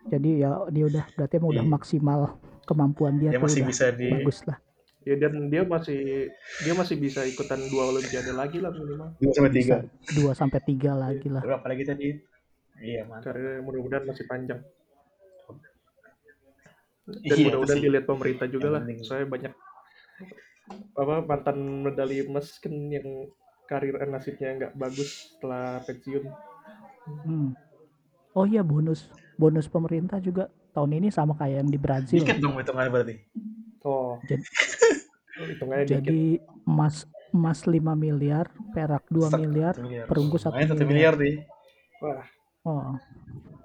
jadi ya dia udah berarti emang udah Iya. maksimal kemampuan dia Dia tuh masih udah bisa di bagus lah Ya dan dia masih dia masih bisa ikutan dua olimpiade lagi lah minimal. 2 sampai 3. bisa dua sampai tiga lagi lah Terus apalagi tadi? Iya mantap. Karena mudah-mudahan masih panjang. Dan Iya, mudah-mudahan dilihat pemerintah juga Yang lah. penting. Soalnya banyak apa mantan medali emas kan yang karir nasibnya nggak bagus setelah pensiun. Hmm. Oh iya bonus bonus pemerintah juga tahun ini sama kayak yang di Brazil. Dikit dong hitungannya berarti. Oh, Jadi, hitungannya dikit. jadi emas emas 5 miliar, perak 2 Satu miliar, miliar. perunggu satu Main satu miliar. miliar nih. Wah, Oh,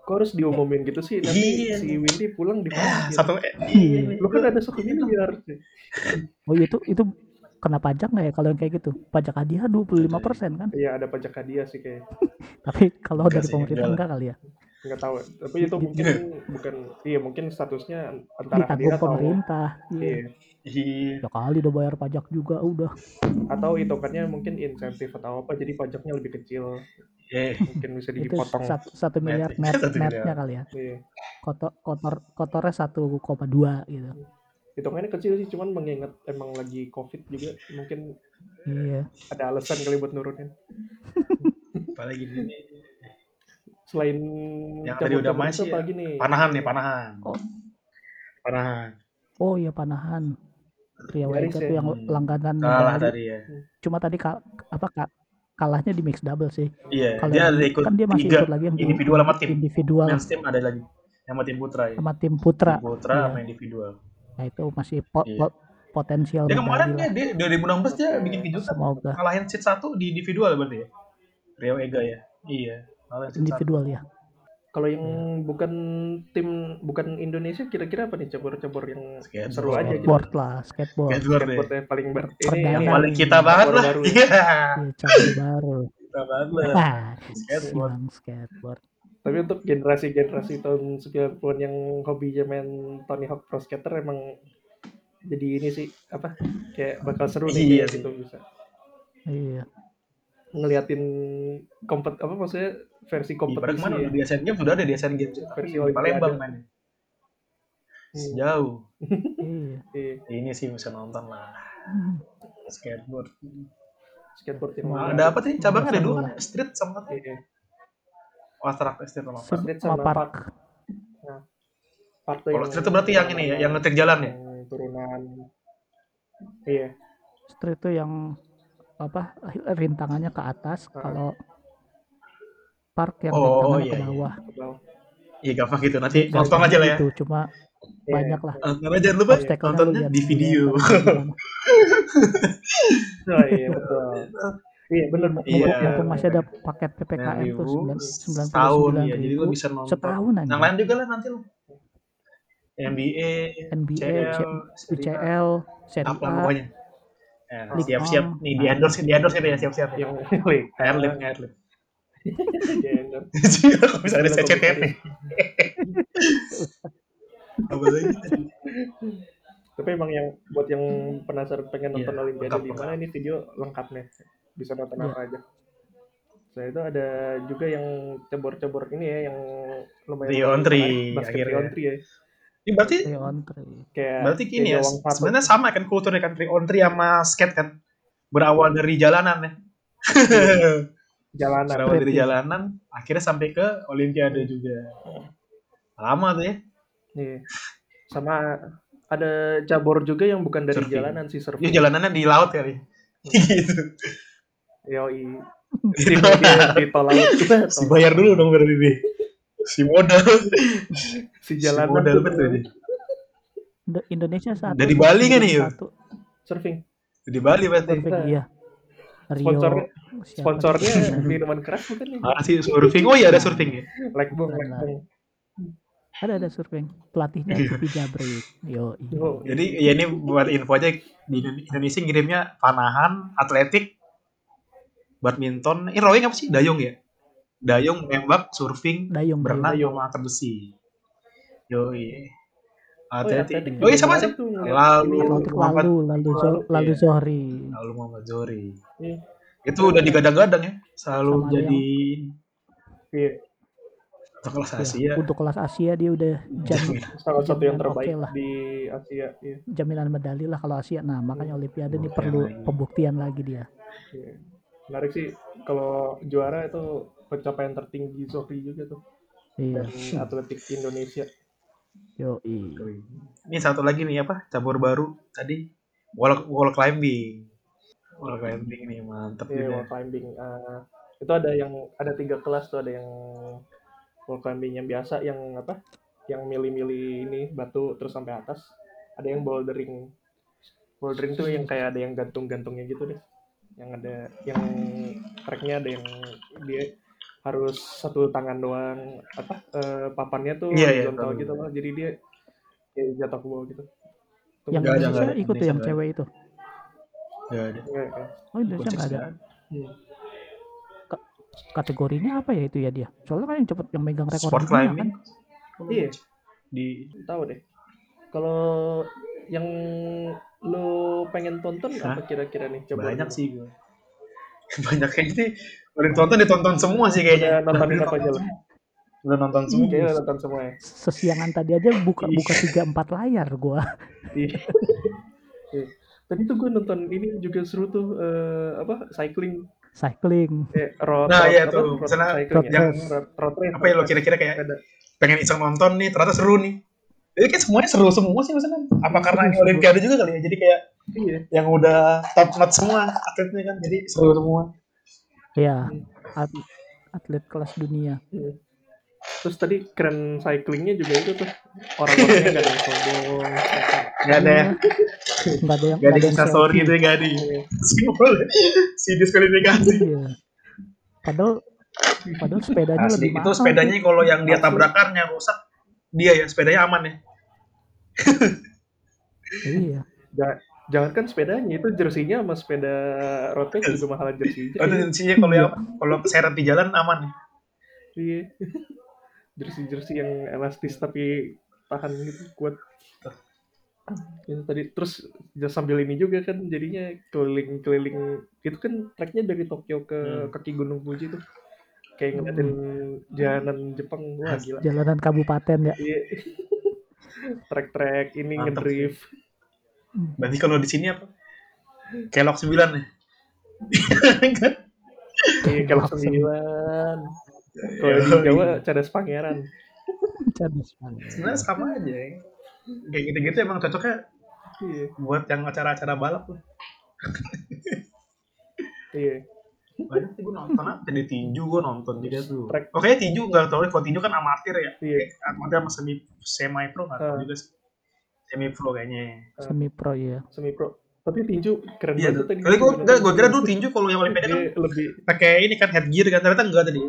kok harus diumumin gitu sih? Nanti Iya. si Windy pulang di Ya, mana? satu eh, Iya. Lu kan ada satu miliar. sih. oh itu itu kena pajak nggak ya kalau yang kayak gitu? Pajak hadiah 25% kan? Iya ada pajak hadiah sih kayak. Tapi kalau Enggak dari sih, pemerintah enggak enggak kali ya? nggak tahu tapi itu mungkin bukan iya mungkin statusnya antara Ditanggung hadiah atau pemerintah. Iya. iya Ih, Ya kali udah bayar pajak juga udah. atau hitungannya mungkin insentif atau apa jadi pajaknya lebih kecil eh, mungkin bisa Itu dipotong satu, satu miliar Net. netnya kali ya. iya Kotor kotor kotornya 1,2 gitu. Hitungannya kecil sih cuman mengingat emang lagi covid juga mungkin Iya. ada alasan kali buat nurunin apalagi ini selain Yang tadi udah cabut-cabut main itu sih apa ya. lagi nih panahan nih panahan. Oh. Panahan. Oh iya panahan. Ria Nyaris Wega ya. tuh yang Hmm. langganan Kalah tadi ya. Cuma tadi kal- apa kak kalahnya di mix double sih. Iya, Kalau dia yang ikut kan dia masih tiga ikut lagi yang di- individual sama tim. individual Men's team ada lagi. Sama tim putra ya. sama tim putra. Tim putra Iya. sama individual. Nah itu masih po- Iya. po- potensial Dia kemarin dia, dia 2016 dia bikin kejutan. Semoga Ngalahin seat 1 di individual berarti ya. Rio Ega ya. Iya. Ngalahin seat satu. individual ya. Kalau yang bukan tim bukan Indonesia kira-kira apa nih cabur-cabur yang Skateboard. seru aja gitu. skateboard lah skateboard Skateboard ya. Skateboard yang paling ber ini. Yang paling kita banget lah. Iya. Iya, cabur baru Kita banget lah. Skateboard. skateboard Tapi untuk generasi-generasi tahun 90-an yang hobinya main Tony Hawk Pro Skater emang jadi ini sih apa kayak bakal seru nih Iya gitu bisa iya ngeliatin kompet apa maksudnya versi Ibarat kompetisi ke mana ya. di sudah ada di Asian Games. Versi. Palembang mainnya. Hmm, Jauh. iya iya, Ini sih bisa nonton lah. Hmm. Skateboard. skateboard Wah, Ada apa sih? Cabangnya ada dua kan? Iya. Street sama apa? Iya. Oh, track street sama apa? Street sama sama park Part tuh Kalau street itu berarti yang ini ya, yang ngetik jalan ya? turunan iya street itu yang apa rintangannya ke atas Ah. kalau park yang Oh, rintangannya iya, ke iya. bawah ke bawah. Iya gampang gitu. Nanti Nggak nonton aja lah ya. gitu, cuma Iya. banyak lah Nonton aja jangan lupa nontonnya di video. Oh, iya betul iya bener Iya. Mumpung masih ada paket PPKM tuh 9.000 sembilan sembilan ya. Jadi lu bisa nonton. setahun aja Yang lain juga lah nanti lu. NBA, NBA, UCL, Serie A, pokoknya. Ya, League siap-siap nih di endorse di endorse ini ya siap-siap ya. yang Airlip, airlip. Kalau bisa ada CCTV. Apa lagi? tapi emang yang buat yang penasaran pengen nonton Iya, Olimpiade di mana ini video lengkap nih bisa nonton Iya. apa aja saya itu ada juga yang cebor-cebor ini ya yang lumayan Three on three, basket three on three ya Ini berarti Three on three. kayak berarti gini kayak ya. Sebenarnya sama kan kulturnya kan three on three sama skate kan. Berawal dari jalanan ya. jalanan Berawal dari ya. jalanan, akhirnya sampai ke Olimpiade juga. Lama tuh ya. Iya. sama ada cabur juga yang bukan dari Surfing. jalanan sih Ya surfing jalanannya di laut kali. gitu. Yoi di, di, di tol laut Si bayar dulu dong berarti nih. Si modal. si Si jalanan modal tuh betul ini. Indo- Indonesia satu. Dari Bali kan nih, Satu. surfing Di Bali berarti. Surfing, iya. Rio. Sponsornya- siapa sponsornya minuman keras bukan nih Ah, si surfing. Oh iya ada surfing ya. Lekbong Bukan Lekbong Ada ada surfing. Pelatihnya Kiki Jabrik. Yo. Oh, Jadi ya ini buat info aja di Indonesia ngirimnya panahan, atletik, badminton, ini rowing apa sih? Dayung ya? Dayung, nembak, surfing, Dayung. berenang, Dayung. sama angkat besi. Yo iya. Oh, atletik Oh iya sama ngeliat Lalu lalu lalu Lalu, iya. Zohri. lalu Muhammad Zohri. Iya. Itu udah digadang-gadang ya. Selalu Sama jadi Iya, untuk kelas Ya, Asia. Untuk kelas Asia dia udah jamin, salah satu yang Jaminan terbaik oke lah. di Asia. Iya. jaminan medali lah kalau Asia. Nah makanya Olimpiade ini perlu pembuktian lagi dia. Menarik sih kalau juara itu pencapaian tertinggi Zohri juga tuh Iya. dan atletik Indonesia. Yo. Ini satu lagi nih apa? Cabur baru tadi wall wall climbing. Wall climbing nih mantep Iya, juga. wall climbing. Eh, itu ada yang ada tiga kelas tuh, ada yang wall climbing yang biasa, yang apa? Yang milih-milih ini batu terus sampai atas. Ada yang bouldering. Bouldering tuh yang kayak ada yang gantung-gantungnya gitu deh. Yang ada yang tracknya ada yang dia harus satu tangan doang apa eh, papannya tuh Iya, iya, horizontal tahu. gitu loh. Jadi dia kayak jatuh ke bawah gitu. Tuh Yang ada, Indonesia ada. ikut tuh yang cewek itu. Gak ada. Oh Indonesia nggak ada. Hmm. Kategorinya apa ya itu ya dia? Soalnya kan yang cepet yang megang rekor Sport dunia kan. climbing. Iya. Di tahu deh kalau yang lu pengen tonton Hah? apa kira-kira nih coba banyak sih gue. Banyak kayak gini. Udah ditonton ditonton semua sih kayaknya. Udah nontonin apa aja lu? Udah nonton semua. kayaknya udah nonton semua ya Sesiangan tadi aja buka buka tiga empat layar gua. Iya. Iya. tadi tuh gue nonton ini juga seru tuh eh, apa cycling Cycling. eh, road Nah, road- iya tuh. road Misalnya ya. yang- road, road ya lo road race. kira-kira kayak ada pengen iseng nonton nih ternyata seru nih. Jadi kayak semuanya seru semua sih maksudnya. Apa karena ini olimpiade juga kali ya? Jadi kayak iya yang udah top notch semua atletnya kan. Jadi seru semua. Ya. at- atlet kelas dunia. iya. terus tadi keren cyclingnya juga itu tuh orang-orangnya gak ada yang sombong Gak ada ya. Enggak ada yang Gak ada nggak Insta story gitu ya gak ada. Iya. Si diskualifikasi. Iya. Padahal Padahal sepedanya Asli, lebih itu mahal. sepedanya kalau yang dia Asli. tabrakan yang rusak dia ya sepedanya aman ya. Iya. Ja- jangan kan sepedanya itu jersinya sama sepeda road bike juga mahalan jersinya. Oh, tensinya kalau yang kalau keseret di jalan aman. ya. Iya. Jersey-jersey yang elastis tapi tahan gitu kuat. Itu tadi terus ya sambil ini juga kan jadinya keliling-keliling itu kan treknya dari Tokyo ke Hmm. kaki Gunung Fuji tuh. Kayak ngeliatin jalanan Jepang wah gila. Jalanan kabupaten ya. Trek-trek ini Mantap ngedrift. Berarti kalau di sini apa? Kelok 9 ya. Iya, Langsung. sembilan. Kalau di Jawa cadas pangeran. Cadis banget. Sebenarnya sama aja ya. Kayak gitu-gitu emang cocoknya Iya. buat yang acara-acara balap lah. Iya. Banyak sih gue nonton apa di tinju gue nonton juga tuh. Oke tinju nggak tahu deh, kalau tinju kan amatir ya. Iya. Amatir sama semi semi pro nggak tahu Ah. juga sih. Semi pro kayaknya. Semi pro ya. Semi pro. Tapi tinju keren Iya banget tuh. tadi. Kali gue enggak gue kira dulu tinju kalau yang Olimpiade kan Iya, lebih pakai ini kan headgear kan ternyata enggak tadi.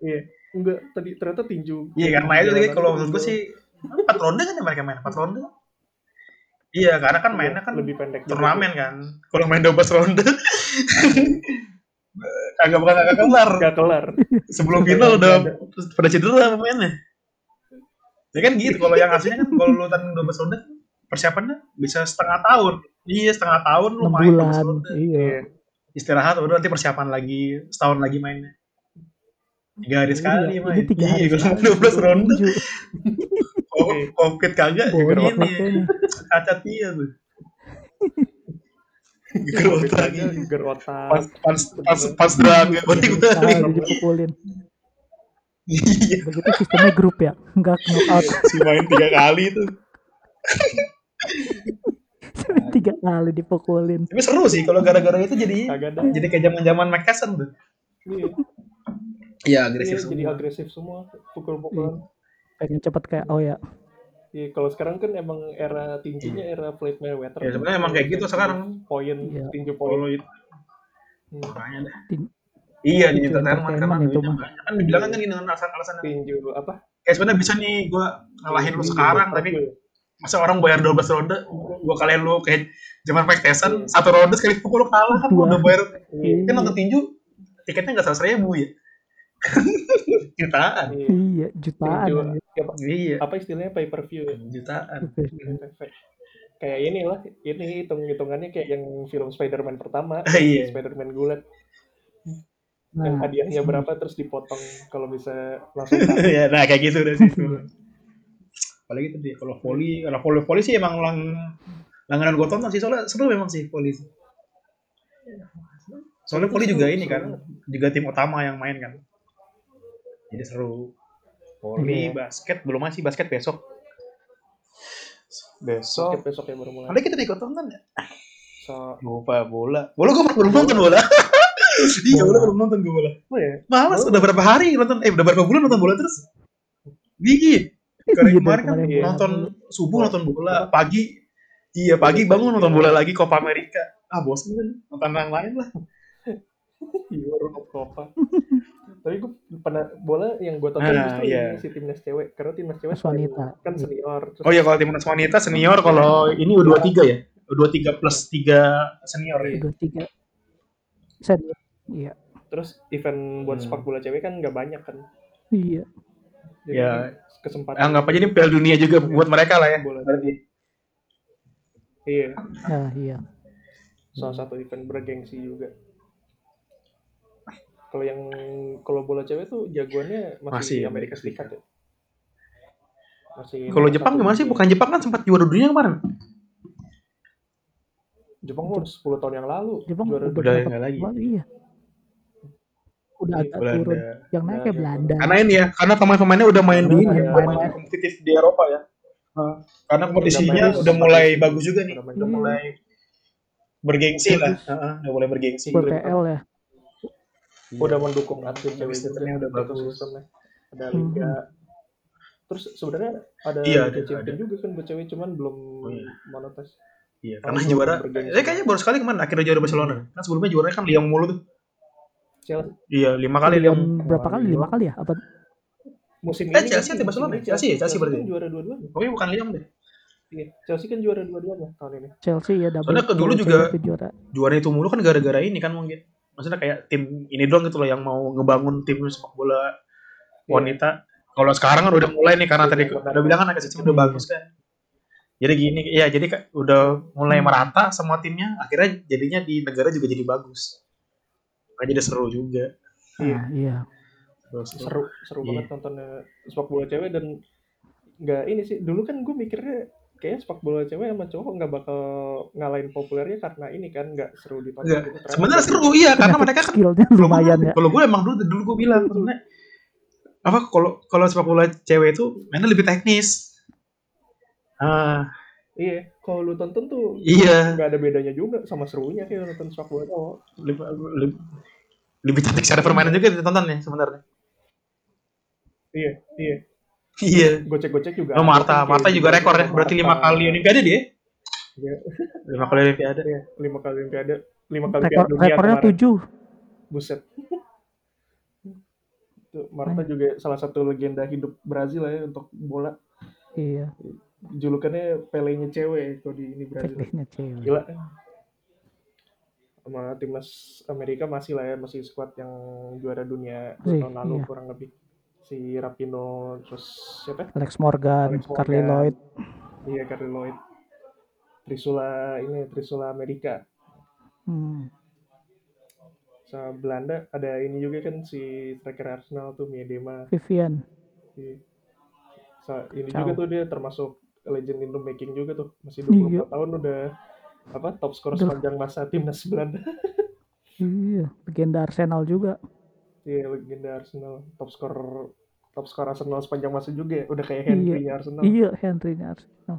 iya. Enggak, tadi ternyata tinju. Iya karena itu tadi Jalanan kalau menurut gue sih empat ronde kan yang mereka main empat ronde. Iya karena kan Iya, mainnya kan lebih pendek. turnamen kan. Kalau main 12 ronde kagak bakal kagak kelar. Gak kelar. Sebelum final udah pada cedera pemainnya. Ya kan gitu kalau yang aslinya kan kalau lu tanding 12 ronde persiapannya bisa setengah tahun. Iya setengah tahun lu 6 main 12 bulan. Iya. Iya. Istirahat udah nanti persiapan lagi setahun lagi mainnya. Tiga hari sekali Iya, main. Ini tiga hari Iya, kalau sekali. 12 ronde. Oh, Covid kagak juga ini cacat iya tuh. Geger otak geger otak. Pas pas pas pas draga berarti gue jadi dipukulin. Iya, Begitu sistemnya grup ya. Enggak knockout. si main tiga kali tuh. Tiga kali dipukulin. Tapi seru sih kalau gara-gara itu jadi jadi kayak zaman-zaman Mike Tyson tuh. Iya. Iya, Iya, jadi agresif semua. Pukul-pukulan. Pengen cepet kayak oh ya. Iya, kalau sekarang kan emang era tinjunya era Floyd Mayweather. Ya, sebenarnya emang kayak gitu sekarang. Poin, Iya. tinju poin. Kalau itu Hmm. makanya dah. Tin- Iya di entertainment karena itu mah. banyak. Kan dibilang kan gini dengan alasan-alasan Tinju apa? kayak sebenarnya bisa nih gue ngalahin lu sekarang tapi masa orang bayar 12 ronde gue kalian lu kayak zaman Mike Tyson satu ronde sekali pukul lu kalah kan udah bayar Iya. kan nonton tinju tiketnya nggak seratus ribu ya jutaan Iya. Iya, jutaan. Anjir. apa, iya apa istilahnya pay per view ya? jutaan kayak inilah ini hitung hitungannya kayak yang film Spider-Man pertama iya. Spider-Man gulat yang Nah, hadiahnya berapa terus dipotong kalau bisa langsung ya nah kayak gitu udah sih apalagi tuh dia kalau volley kalau volley volley sih emang lang langganan gue tonton sih soalnya seru memang sih volley sih. soalnya volley juga ini kan juga tim utama yang main kan jadi seru volley Iya. basket belum masih basket besok. Besok. Basket besok ya baru mulai. Ada kita ikut tonton ya? So lupa bola. Bola gue belum nonton bola. Iya bola belum nonton gue bola. Oh ya Malas udah berapa hari nonton? Eh udah berapa bulan nonton bola terus? Gigi. Kemarin Iya, kemarin kan? iya. nonton subuh nonton bola pagi. Iya pagi bangun nonton bola lagi Copa America. Ah bosan kan? Nonton yang lain lah. Iya baru Copa tapi gue pernah bola yang gue tonton Ah, justru iya. ini si timnas cewek karena timnas cewek wanita. kan senior terus oh iya kalau timnas wanita senior kalau ini U23 ya U23 plus 3 senior ya dua tiga. Senior. Iya. terus event buat Hmm. sepak bola cewek kan nggak banyak kan Iya. jadi Ya. kesempatan anggap aja ini Piala Dunia juga buat mereka lah ya bola berarti iya Nah, iya. salah satu event bergengsi juga kalau yang kalau bola cewek tuh jagoannya masih, Masih. Amerika Amerika Serikat ya? Masih kalau Jepang gimana sih? bukan Jepang kan sempat juara dunia kemarin. Jepang udah 10 tahun yang lalu Jepang juara udah udah berapa nggak lagi. Iya. Udah Iya, agak turun. Belanda Yang naik kayak Belanda. karena ini ya karena pemain-pemainnya udah main di ini main- main kompetitif di Eropa ya. Nah, karena kompetisinya Udah udah mulai bagus juga nih. Udah Iya. mulai bergengsi lah. Heeh, udah mulai bergengsi. PPL ya. Udah mendukung atlet cewek Sistemnya udah bagus. sistemnya ada liga terus sebenarnya ada Iya, liga ada- champion juga kan buat cewek cuman belum Oh, iya. monetis iya karena juara eh kayaknya baru sekali kemarin akhirnya juara Barcelona kan sebelumnya juaranya kan Lyon mulu tuh Chelsea Iya, lima kali Lyon. berapa kali? Lima kali ya? Apa? musim Eh, ini Chelsea kan, atau Barcelona? Chelsea ya? Chelsea berarti. kan juara dua-duanya. Oh iya, bukan Lyon deh. Iya, Chelsea kan juara dua-duanya tahun ini. Chelsea ya double. Soalnya ke dulu juga- juara. Juara itu mulu kan gara-gara ini kan mungkin. Maksudnya kayak tim ini doang gitu loh yang mau ngebangun tim sepak bola Iya. wanita. Kalau sekarang kan udah mulai nih karena Iya, tadi udah bilang kan ekosistem udah bagus kan. Jadi gini, ya jadi udah mulai Hmm. merata semua timnya. Akhirnya jadinya di negara juga jadi bagus. Makanya jadi seru juga. Nah, iya. Terus, Seru, seru Iya. banget nontonnya sepak bola cewek dan nggak ini sih. Dulu kan gue mikirnya kayaknya sepak bola cewek sama cowok nggak bakal ngalahin populernya karena ini kan nggak seru ditonton. Gitu. Ternyata Sebenarnya seru iya karena mereka kan skillnya lumayan ya. Kalau gue emang dulu dulu gue bilang sebenarnya apa kalau kalau sepak bola cewek itu mainnya lebih teknis. Ah, Iya, kalau lu tonton tuh iya. nggak ada bedanya juga sama serunya kayak nonton sepak bola cowok. Lebih, lebih, lebih cantik secara permainan juga ditonton ya sebenarnya. Iya, iya. Iya. Gocek-gocek juga. Oh, Marta, kan, Marta kayak juga rekor ya. Berarti lima kali Olimpiade dia. Iya. Lima kali Olimpiade. Iya, lima kali olimpiade, lima kali Rekor Dunia rekornya tujuh. Buset. Itu Marta juga salah satu legenda hidup Brazil lah ya untuk bola. Iya. Julukannya Pelenya cewek kalau di ini Brazil. Teknisnya cewek. Gila. Sama timnas Amerika masih lah ya, masih squad yang juara dunia tahun lalu iya. kurang lebih. Si Rapino terus siapa? Alex Morgan, Alex Carly Morgan. Lloyd. Iya, Carly Lloyd. Trisula ini Trisula Amerika. Hmm. Sama Belanda ada ini juga kan si striker Arsenal tuh Miedema. Vivian. Si, sa- ini Ciao. juga tuh dia termasuk legend in the making juga tuh. Masih Iya. 24 tahun udah apa top skor sepanjang masa timnas Belanda. Iya, legenda Arsenal juga. Iya, legenda Arsenal. Top skor top skor Arsenal sepanjang masa juga ya. Udah kayak Henry Arsenal. Iya, Henry Arsenal.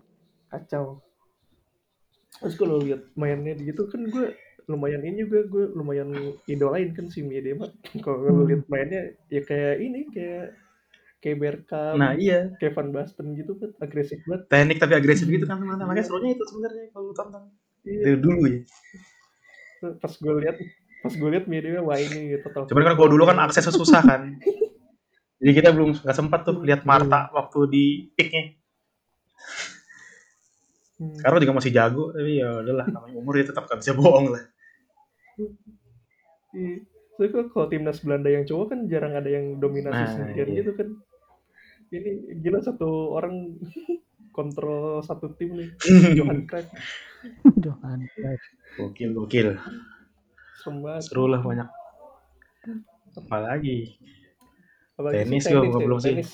Kacau. Terus kalau lihat mainnya gitu kan gue lumayan ini juga gue lumayan idolain kan si Miedema. Kalau Hmm. lihat mainnya ya kayak ini kayak kayak Bergkamp, Nah iya. kayak Van Basten gitu kan agresif banget. Teknik tapi agresif gitu kan teman-teman. Makanya serunya itu sebenarnya kalau tonton. Iya. Dari dulu ya. Pas gue lihat pas gue lihat Miedema wah ini gitu total. Cuman kan kalau dulu kan aksesnya susah kan. Jadi kita belum nggak sempat tuh lihat Marta waktu di peaknya. Hmm. Sekarang juga masih jago, tapi ya udahlah namanya umur ya tetap gak bisa bohong lah. Iya. Soalnya kalau- kalau timnas Belanda yang cowok kan jarang ada yang dominasi Nah, sendirian iya. gitu kan. Ini gila satu orang kontrol satu tim nih. Johan Cruyff Johan Cruyff. gokil, gokil. Seru lah banyak. Apalagi. Apalagi Tenis sih, tenis ya, belum sih. tenis.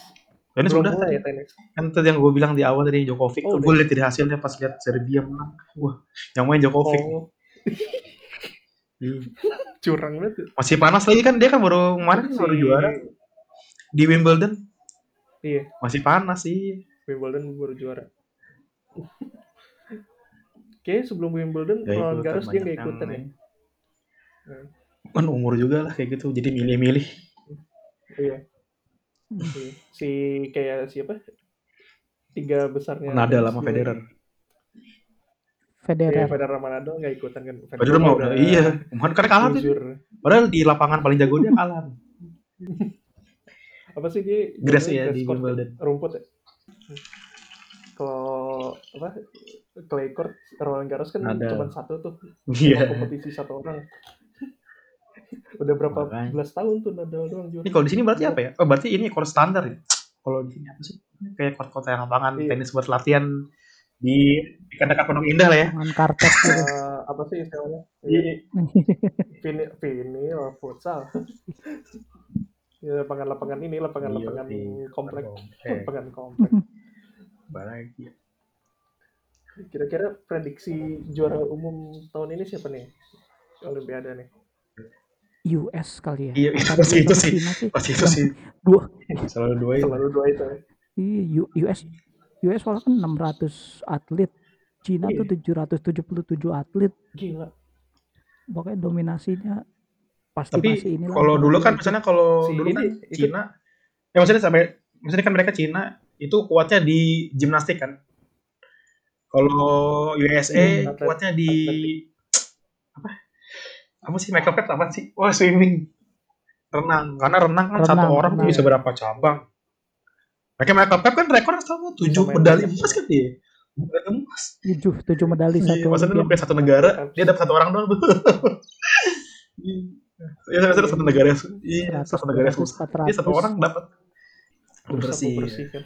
Ini Belum sudah mulai ya tenis. kan tadi yang gue bilang di awal tadi Djokovic Oh, udah. gue lihat dari hasilnya pas lihat Serbia menang. Wah, yang main Djokovic. Oh, Iya. curang banget. ya. Masih panas lagi kan dia kan baru kemarin kan baru Si- juara di Wimbledon. Iya, Masih panas sih. Wimbledon baru juara. Kayaknya sebelum Wimbledon, Roland Garros dia nggak ikutan ya. Main. Kan umur juga lah kayak gitu. Jadi milih-milih. Iya. Iya. Si kayak siapa? Tiga besarnya. Nadal tenis sama dunia. Federer. Iya, Federer. Federer sama Nadal nggak ikutan kan. Federer mau udah iya. Kemarin kan kalah tuh. Padahal di lapangan paling jago dia kalah. Apa sih dia? Grass ya di Wimbledon. Rumput ya. Kalau apa clay court Roland Garros kan Nadal. cuma satu tuh. Iya. Kompetisi satu orang. Udah berapa Makanya. belas tahun tuh Nadal doang juara. Ini kalau di sini berarti apa ya? Oh, berarti ini court standar ya. Kalau di sini apa sih? Kayak court-court yang lapangan Iya. tenis buat latihan di dekat-dekat Pondok Indah lah ya. Tangan karpet gitu. Eh, apa sih istilahnya? Iya. Vini, vini oh, futsal. ya, lapangan-lapangan ini, lapangan-lapangan Iya, komplek. Eh, Lapangan komplek. lagi. Kira-kira prediksi juara umum tahun ini siapa nih? Olimpiade nih. US kali ya. Iya, pasti itu sih. Pasti itu sih. Dua. Selalu dua itu. Selalu dua itu ya. Iya, US US soalnya kan 600 atlet. Cina Iya. tuh 777 atlet. Gila. Pokoknya dominasinya pasti Tapi masih inilah. kalau dulu kan itu. misalnya kalau Si dulu ini kan Cina, ya maksudnya sampai maksudnya kan mereka Cina itu kuatnya di gimnastik kan. Kalau USA Hmm, atlet- kuatnya di? Apa sih Michael Phelps apa sih? Wah swimming. renang karena renang kan Renang, satu orang tuh bisa berapa cabang Makanya Michael Phelps kan rekor sama tujuh medali emas kan dia medali emas tujuh tujuh medali Iya, satu maksudnya kayak satu negara dia dapat satu orang doang tuh Iya, maksudnya satu negara iya, 100, satu negara 200, susah. Dia satu 400. orang dapat Bersih. bersih. kan.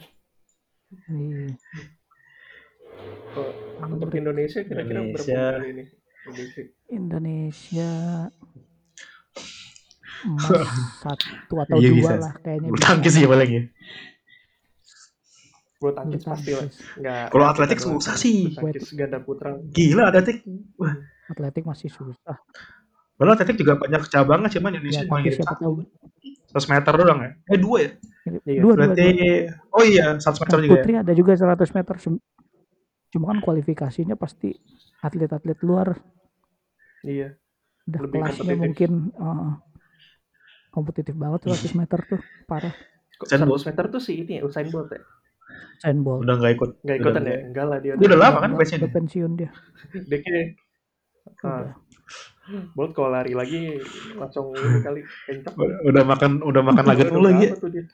Iya. Kalau Untuk Indonesia kira-kira berapa Indonesia. medali ini? Indonesia. Indonesia emas satu atau Iya, dua bisa. lah kayaknya Bulu tangkis sih paling ya. Bulu tangkis pasti lah. Kalau atletik susah sih. Ganda putra. Gila atletik. Wah, atletik masih susah Padahal atletik juga banyak cabangnya cuman ya Indonesia cuma ngirim siapa satu. tahu 100 meter doang ya? Eh dua ya? Iya. dua dua Berarti dua oh iya 100 meter juga ya. putri ada juga 100 meter Cum- cuma kan kualifikasinya pasti atlet-atlet luar Iya. udah Lebih kelasnya kompetitif. mungkin uh, kompetitif banget 100 meter tuh parah Usain Bolt. 100 meter tuh si ini ya, Usain Bolt ya? Usain Bolt Udah nggak ikut. Nggak ikutan ya? Enggak lah dia. Udah lama kan batch-nya udah dia? pensiun dia Dia kayak ah, Bolt kalau lari lagi langsung ini kali kencang. Udah, udah makan udah makan lagi. ya. Tuh dia?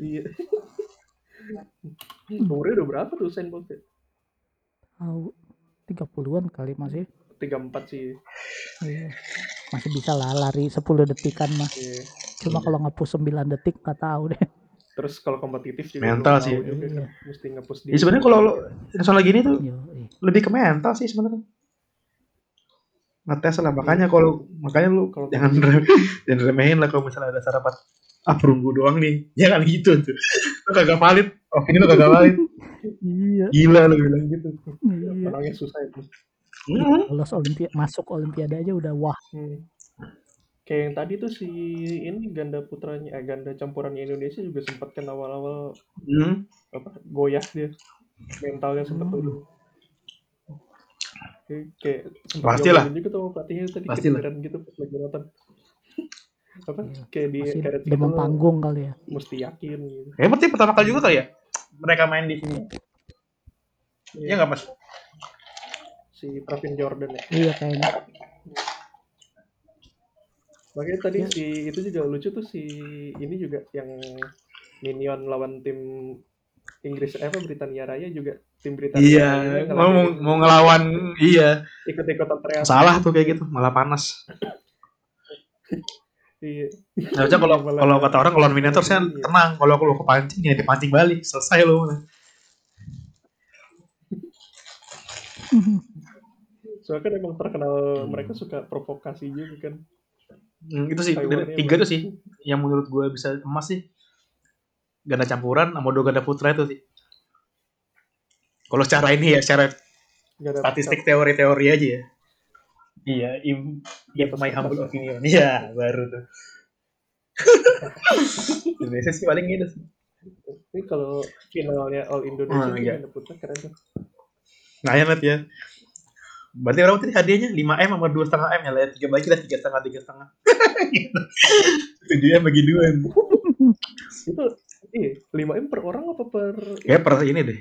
Iya. Umurnya udah berapa tuh Usain Bolt ya? tahu 30-an kali masih 34 sih. iya. masih bisa lah lari 10 detikan mah Iya. cuma kalau nge-push 9 detik nggak tahu deh Terus kalau kompetitif juga Mental sih. juga kan. Iya. Mesti nge-push Ya sebenarnya kalau lo soal gini tuh iya. lebih ke mental sih sebenarnya. Ngetes lah makanya kalau makanya lu Kalau jangan rem- jangan remehin lah kalau misalnya ada sarapan ah perunggu doang nih jangan gitu tuh lu kagak valid oh ini lu kagak valid iya gila lu bilang gitu iya menangnya susah itu. Hmm. lolos olimpiade masuk olimpiade aja udah wah Hmm. Kayak yang tadi tuh si ini ganda putranya, eh, ganda campurannya Indonesia juga sempat kan awal-awal Hmm. apa goyah dia mentalnya sempat Hmm. turun. Kayak, juga tuh sama pelatihnya tadi Pastilah. gitu pas lagi nonton. Apa Iya. kayak di masih karet gitu demam lo panggung kali ya mesti yakin gitu. Ya berarti pertama kali juga kali ya mereka main di sini. Iya nggak mas? si Pravin Jordan ya. iya kayaknya Makanya tadi Ya. si itu juga lucu tuh si ini juga yang Minion lawan tim Inggris eh, apa Britania Raya juga tim Britania Iya, Raya mau ngelakuin mau ngelawan iya ikut-ikutan teriak. salah tuh kayak gitu malah panas. Iya. Harusnya kalau kalau kata orang kalau miniatur sih Iya. tenang kalau lu kepancing ya dipancing balik selesai lu. Soalnya kan emang terkenal Hmm. mereka suka provokasi juga kan. Hmm, itu sih Taiwan tiga tuh sih yang menurut gue bisa emas sih ganda campuran sama dua ganda putra itu sih kalau secara ini ya secara statistik teori-teori aja ya iya im ya my humble opinion. iya baru tuh. Indonesia sih paling gitu sih. Ini kalau finalnya All Indonesia Oh, iya. putra keren tuh. nah ya ya. Berarti berapa tadi hadiahnya 5 m sama dua setengah m ya lah ya tiga bagi lah tiga setengah tiga setengah. Tujuh m bagi dua Itu iya, 5 M per orang apa per kayak per ini deh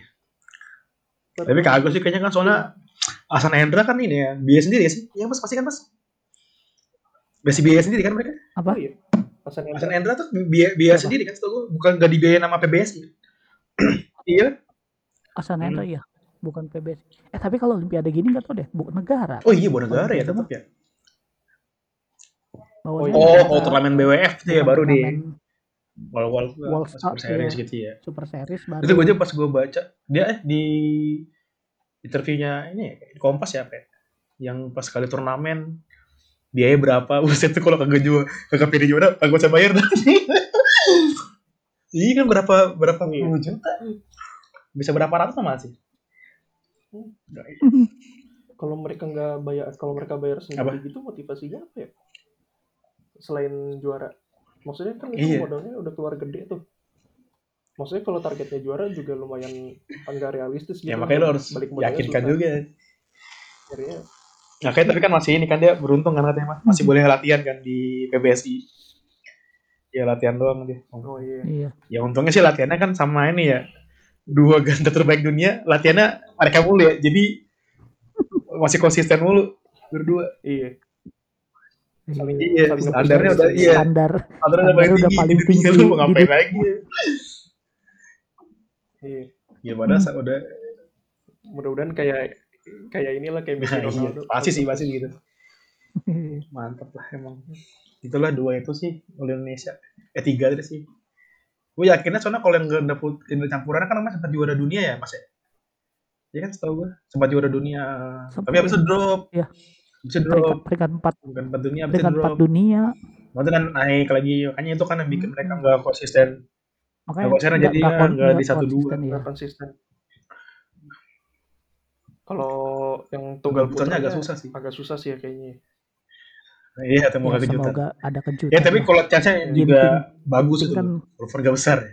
Tapi kagak sih kayaknya kan soalnya Hasan Hendra kan ini ya biaya sendiri ya sih? Iya mas pasti kan mas? Masih biaya sendiri kan mereka? apa Oh iya. Hasan Hasan Hendra. Hendra tuh biaya, biaya sendiri kan setahu gue bukan gak dibiayain sama PBSI. iya. Asan Hmm. Hendra ya bukan PBS eh tapi kalau olimpiade gini nggak tau deh bukan negara Oh iya bukan negara ya tetap ya. Bawahnya iya. Oh kalau turnamen BWF tuh ya bukan baru di Wall Wall World Super Series iya. gitu ya. super series baru Itu gue aja pas gue baca dia eh di interviewnya ini ya, di Kompas ya apa ya? Yang pas kali turnamen biaya berapa? Buset tuh kalau kagak jual kagak pilih juara kagak usah bayar dah. Iya kan berapa berapa Iya. puluh juta? Bisa berapa ratus sama sih? Kalau mereka nggak bayar, kalau mereka bayar sendiri Apa? gitu motivasinya apa ya? Selain juara, maksudnya kan itu Iya. modalnya udah keluar gede tuh. Maksudnya kalau targetnya juara juga lumayan enggak realistis gitu. Ya makanya lo harus Balik modalnya yakinkan susah. juga. Akhirnya, Nah, kayak tapi kan masih ini kan dia beruntung kan katanya Mas. Masih boleh latihan kan di PBSI. Ya latihan doang dia. oh iya. iya Ya untungnya sih latihannya kan sama ini ya. Dua ganda terbaik dunia latihannya mereka mulu ya. Jadi masih konsisten mulu berdua. Iya. Iya, standarnya udah- iya. standar Padahal Standar paling udah paling tinggi lu mau ngapain lagi? Iya. Ya padahal Hmm. udah Mudah-mudahan kayak kayak inilah kayak Messi Nah, iya, Ronaldo. pasti sih pasti gitu. Mantap lah emang. Itulah dua itu sih oleh Indonesia. Eh tiga itu sih. Gue yakinnya soalnya kalau yang ganda ganda campuran kan namanya sempat juara dunia ya mas ya. Iya kan setahu gue sempat juara dunia. Sempat, Tapi habis itu drop. Iya. Bisa peringkat drop. peringkat empat Bukan empat dunia peringkat empat dunia Maksudnya kan naik lagi. Makanya itu kan yang bikin mereka nggak konsisten. makanya Nggak konsisten jadi ya, nggak di satu dua. konsisten, ya. Nggak konsisten. Kalau yang tunggal Putarnya putranya agak susah sih. agak susah sih ya kayaknya. Nah, iya, Ya, semoga kejutan. semoga ada kejutan Ya tapi kalau chance-nya Ginting. juga bagus itu. kan Walaupun nggak besar ya.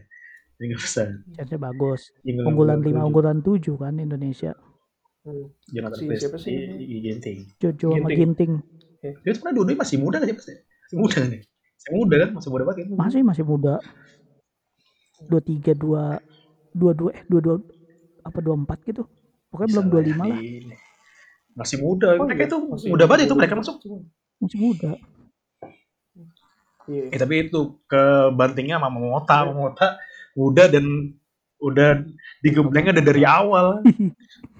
Ini nggak besar. chance bagus unggulan 67. lima unggulan tujuh kan Indonesia Hmm. Jonathan Si- siapa sih? Ginting. Jojo sama Ginting. Ginting Dia sebenarnya dua masih muda kan sih pasti? Masih muda kan ya? Masih muda kan? Masih muda banget kan? masih masih muda dua tiga dua dua dua eh dua dua apa dua empat gitu pokoknya belum Bisa dua lah lima lah Masih muda. Oh, mereka iya. itu Masih muda banget itu mereka masuk. masih muda Iya. Eh tapi itu kebantingnya sama Mota. Mota muda dan udah digemblengnya udah dari awal.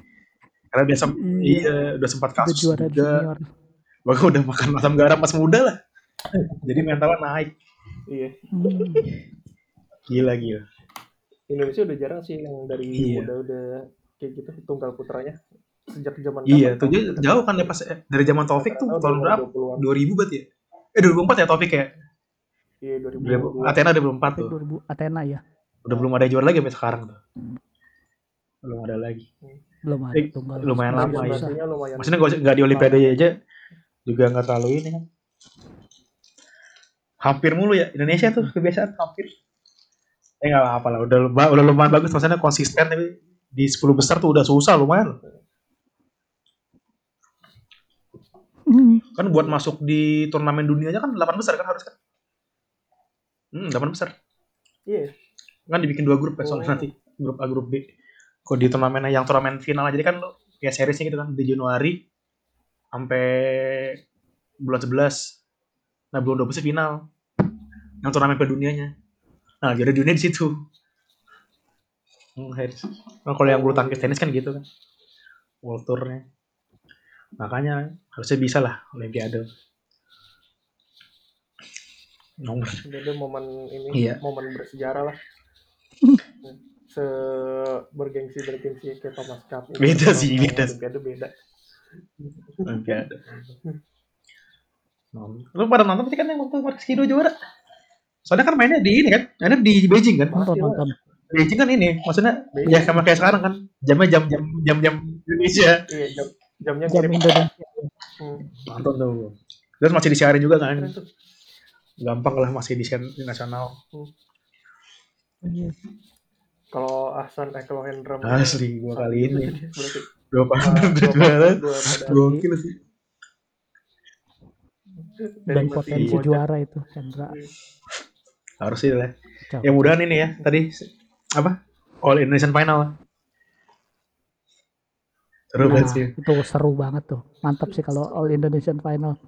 Karena dia sem- iya, udah sempat udah kasus juara juga. junior Bahkan udah makan asam garam pas muda lah. Jadi mentalnya naik. Iya. Hmm. Gila gila. Indonesia udah jarang sih yang dari Iya. muda udah kayak gitu tunggal putranya sejak zaman Iya, tuh dia jauh kan ya pas eh, dari zaman Taufik tuh tahun berapa? 2020-an. 2000 berarti ya? Eh 2004 ya Taufik ya? Iya, 2000. 2020. Athena 2004 tuh. 2000 Athena ya Udah belum ada yang juara lagi sampai sekarang tuh. Belum ada lagi. Belum ada Eh, tunggal lumayan lama ya. lumayan. Maksudnya nggak nggak di Olimpiade aja juga nggak terlalu ini kan. Hampir mulu ya Indonesia tuh kebiasaan hampir. Eh nggak apa lah, udah lumayan, udah lumayan bagus maksudnya konsisten tapi di 10 besar tuh udah susah lumayan. Hmm. Kan buat masuk di turnamen dunia aja kan 8 besar kan harus kan. Hmm, 8 besar. Iya. Kan dibikin dua grup ya soalnya Oh. nanti grup A grup B. Kok di turnamen yang turnamen final aja jadi kan lo kayak seriesnya gitu kan di Januari sampai bulan 11. Nah, bulan 12 final. Yang turnamen ke dunianya. Nah, jadi dunia di situ. Hmm. Nah, kalau yang bulu tangkis tenis kan gitu kan. World Tour-nya. Makanya harusnya bisa lah Olimpiade. Nomor. Ada momen ini, Iya. momen bersejarah lah. Se bergengsi bergengsi kayak Thomas Cup. Beda sih, beda. Olimpiade beda. Olimpiade. Lu pada nonton pasti kan yang waktu Marcus Kido juara? Soalnya kan mainnya di ini kan, mainnya di Beijing kan. nonton nonton Beijing kan ini, maksudnya Beijing. ya sama kayak sekarang kan, jamnya jam jam jam jam Indonesia. Iya, jam jamnya jam. Indonesia Hmm. Nonton tuh. Terus masih disiarin juga kan, gampang lah masih di di nasional. Iya. Kalau Ahsan eh kalau Hendra Asli gua kali ini berarti dua dua medali gokil sih. dan potensi juara itu Chandra Harus sih lah. Ya mudahan ini ya tadi apa? All Indonesian Final. Seru Nah, banget sih. itu seru banget tuh mantap sih kalau All Indonesian Final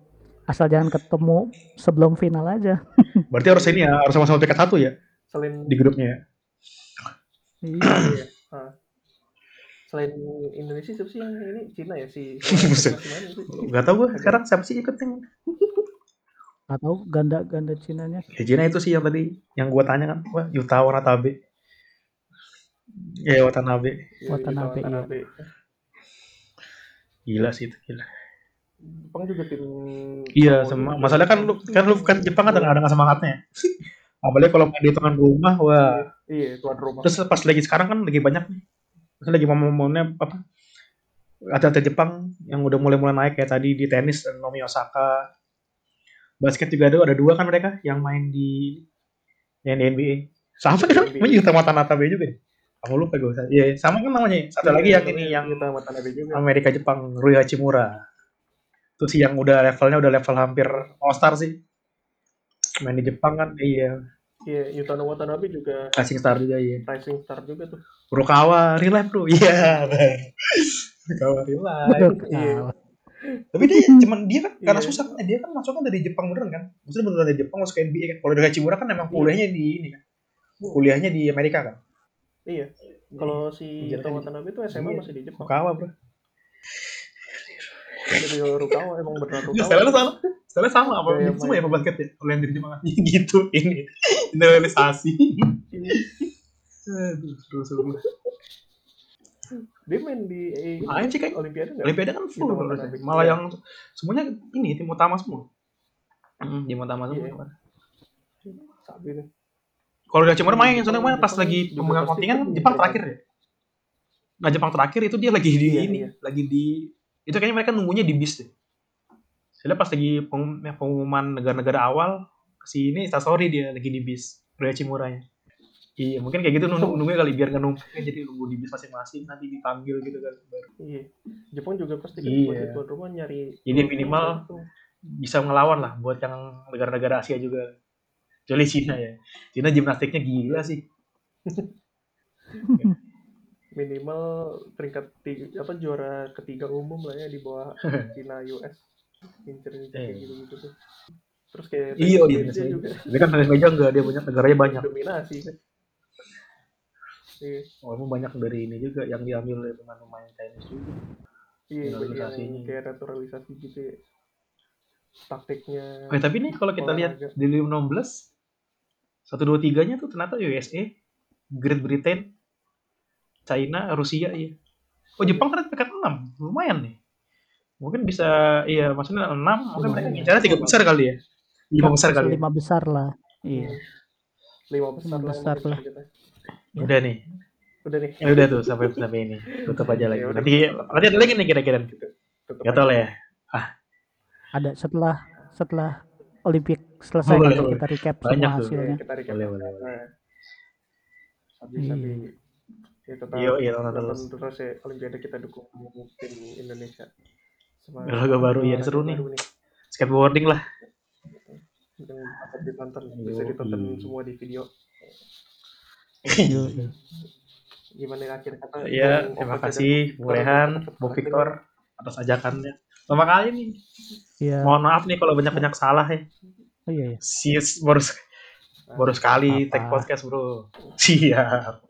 asal jangan ketemu sebelum final aja Berarti harus ini ya, harus sama-sama peringkat satu ya Selain di grupnya ya. Iya. iya. ah. Selain Indonesia siapa sih yang ini Cina ya si. Gak tau gue sekarang siapa sih ikut yang Gak tahu ganda ganda Cinanya ya Cina itu sih yang tadi yang gue tanya kan wah Yuta Watanabe ya Watanabe Iya, Watanabe, Yuta Watanabe. gila sih itu gila Jepang juga tim iya sama juga. masalah kan lu kan lu kan Jepang kan ada nggak semangatnya apalagi kalau main di tuan rumah wah. Iya, tuan rumah. terus pas lagi sekarang kan lagi banyak nih. Maksudnya lagi momen-momennya apa? Atlet Jepang yang udah mulai-mulai naik kayak tadi di tenis Naomi Osaka. Basket juga ada ada dua kan mereka yang main di yang di NBA sama kan? Namanya Yuta Watanabe juga nih. Kamu lupa gue iya sama kan namanya? Satu lagi yang ini yang juga. Amerika Jepang Rui Hachimura. Itu sih yang udah levelnya udah level hampir All Star sih. Main di Jepang kan iya Iya, Yuta Watanabe juga Rising Star juga iya rising star juga tuh. Furukawa real life bro iya real life Betul Iya. Tapi dia cuman dia kan karena Iya. susah kan dia kan masuknya dari Jepang beneran kan. Maksudnya beneran dari Jepang masuk ke NBA kan. Kalau dari Hachimura kan emang Iya. kuliahnya di ini kan. Kuliahnya di Amerika kan. Iya. Kalau si Iya, Yuta Watanabe itu SMA Iya. masih di Jepang. Fukawa bro. Dari Rukawa emang beneran Rukawa. Stylenya sama. Stylenya sama apa Gaya semua ya main. basket ya. Kalau yang dari Jepang gitu ini generalisasi. Seru. Dia main di eh, Main sih kayak Olimpiade nggak? Olimpiade kan full Gitu. Malah Iya. yang semuanya ini tim utama semua. Hmm, tim utama semua. Iya. Sabi nih. Kalau udah Hachimura main, soalnya kemarin pas Jepang lagi pemegang kontingen kan Jepang terakhir ya. Nah Jepang terakhir itu dia lagi di Iya, ini, iya. lagi di itu kayaknya mereka nunggunya di bis deh. Soalnya pas lagi pengum- pengumuman negara-negara awal si ini Sasori dia lagi di bis Ryo Hachimura-nya. Iya, mungkin kayak gitu nunggu nunggunya kali biar nggak numpuknya jadi nunggu di bis masing-masing nanti dipanggil gitu kan. Baru Iya. Jepang juga pasti Iya. sebagai tuan rumah nyari. Jadi minimal bisa ngelawan lah buat yang negara-negara Asia juga. Kecuali Cina ya. Cina gimnastiknya gila sih. minimal peringkat tiga, apa juara ketiga umum lah ya di bawah Cina US kayak Eh. gitu-gitu tuh terus kayak Iya, iya, iya. juga Tapi kan tenis meja enggak, dia banyak negaranya banyak. dominasi kan iya Oh, emang banyak dari ini juga yang diambil dari pemain-pemain tenis juga. iya yang kayak naturalisasi gitu ya taktiknya Oke, tapi nih kalau kita lihat olahraga. di 2016 satu dua tiganya tuh ternyata USA, Great Britain, China, Rusia ya. Oh Jepang ternyata peringkat 6 lumayan nih. Mungkin bisa iya maksudnya 6 mungkin mereka ngincarnya tiga besar kali ya. Lima besar kali. ya. lima besar lah iya lima besar Lima lah besar lah. kita. Udah nih. udah nih Ya udah tuh sampai sampai ini. Tutup aja lagi. Ya udah. Nanti nanti ada lagi nih kira-kira. Gak tau lah ya. ada setelah setelah Olimpik selesai Boleh, nanti boleh. kita recap Banyak semua tuh. hasilnya kita recap Boleh, boleh, boleh. Nah, sabi sabi ya tetap Iya, iya, nonton terus. terus ya Olimpiade kita dukung tim Indonesia Olahraga baru, iya, olahraga seru nih. baru Skateboarding lah. yang dapat ditonton bisa ditonton semua di video gimana ya akhir kata Iya, Bung terima kasih Bu Rehan, Victor. Bu Victor atas ajakannya. Pertama kali nih. Iya. Mohon maaf nih kalau banyak-banyak salah ya. Oh iya, iya. Sis baru baru sekali take podcast bro. Siap.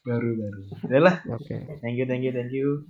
Baru baru. Ya lah. Oke. Okay. thank you thank you thank you.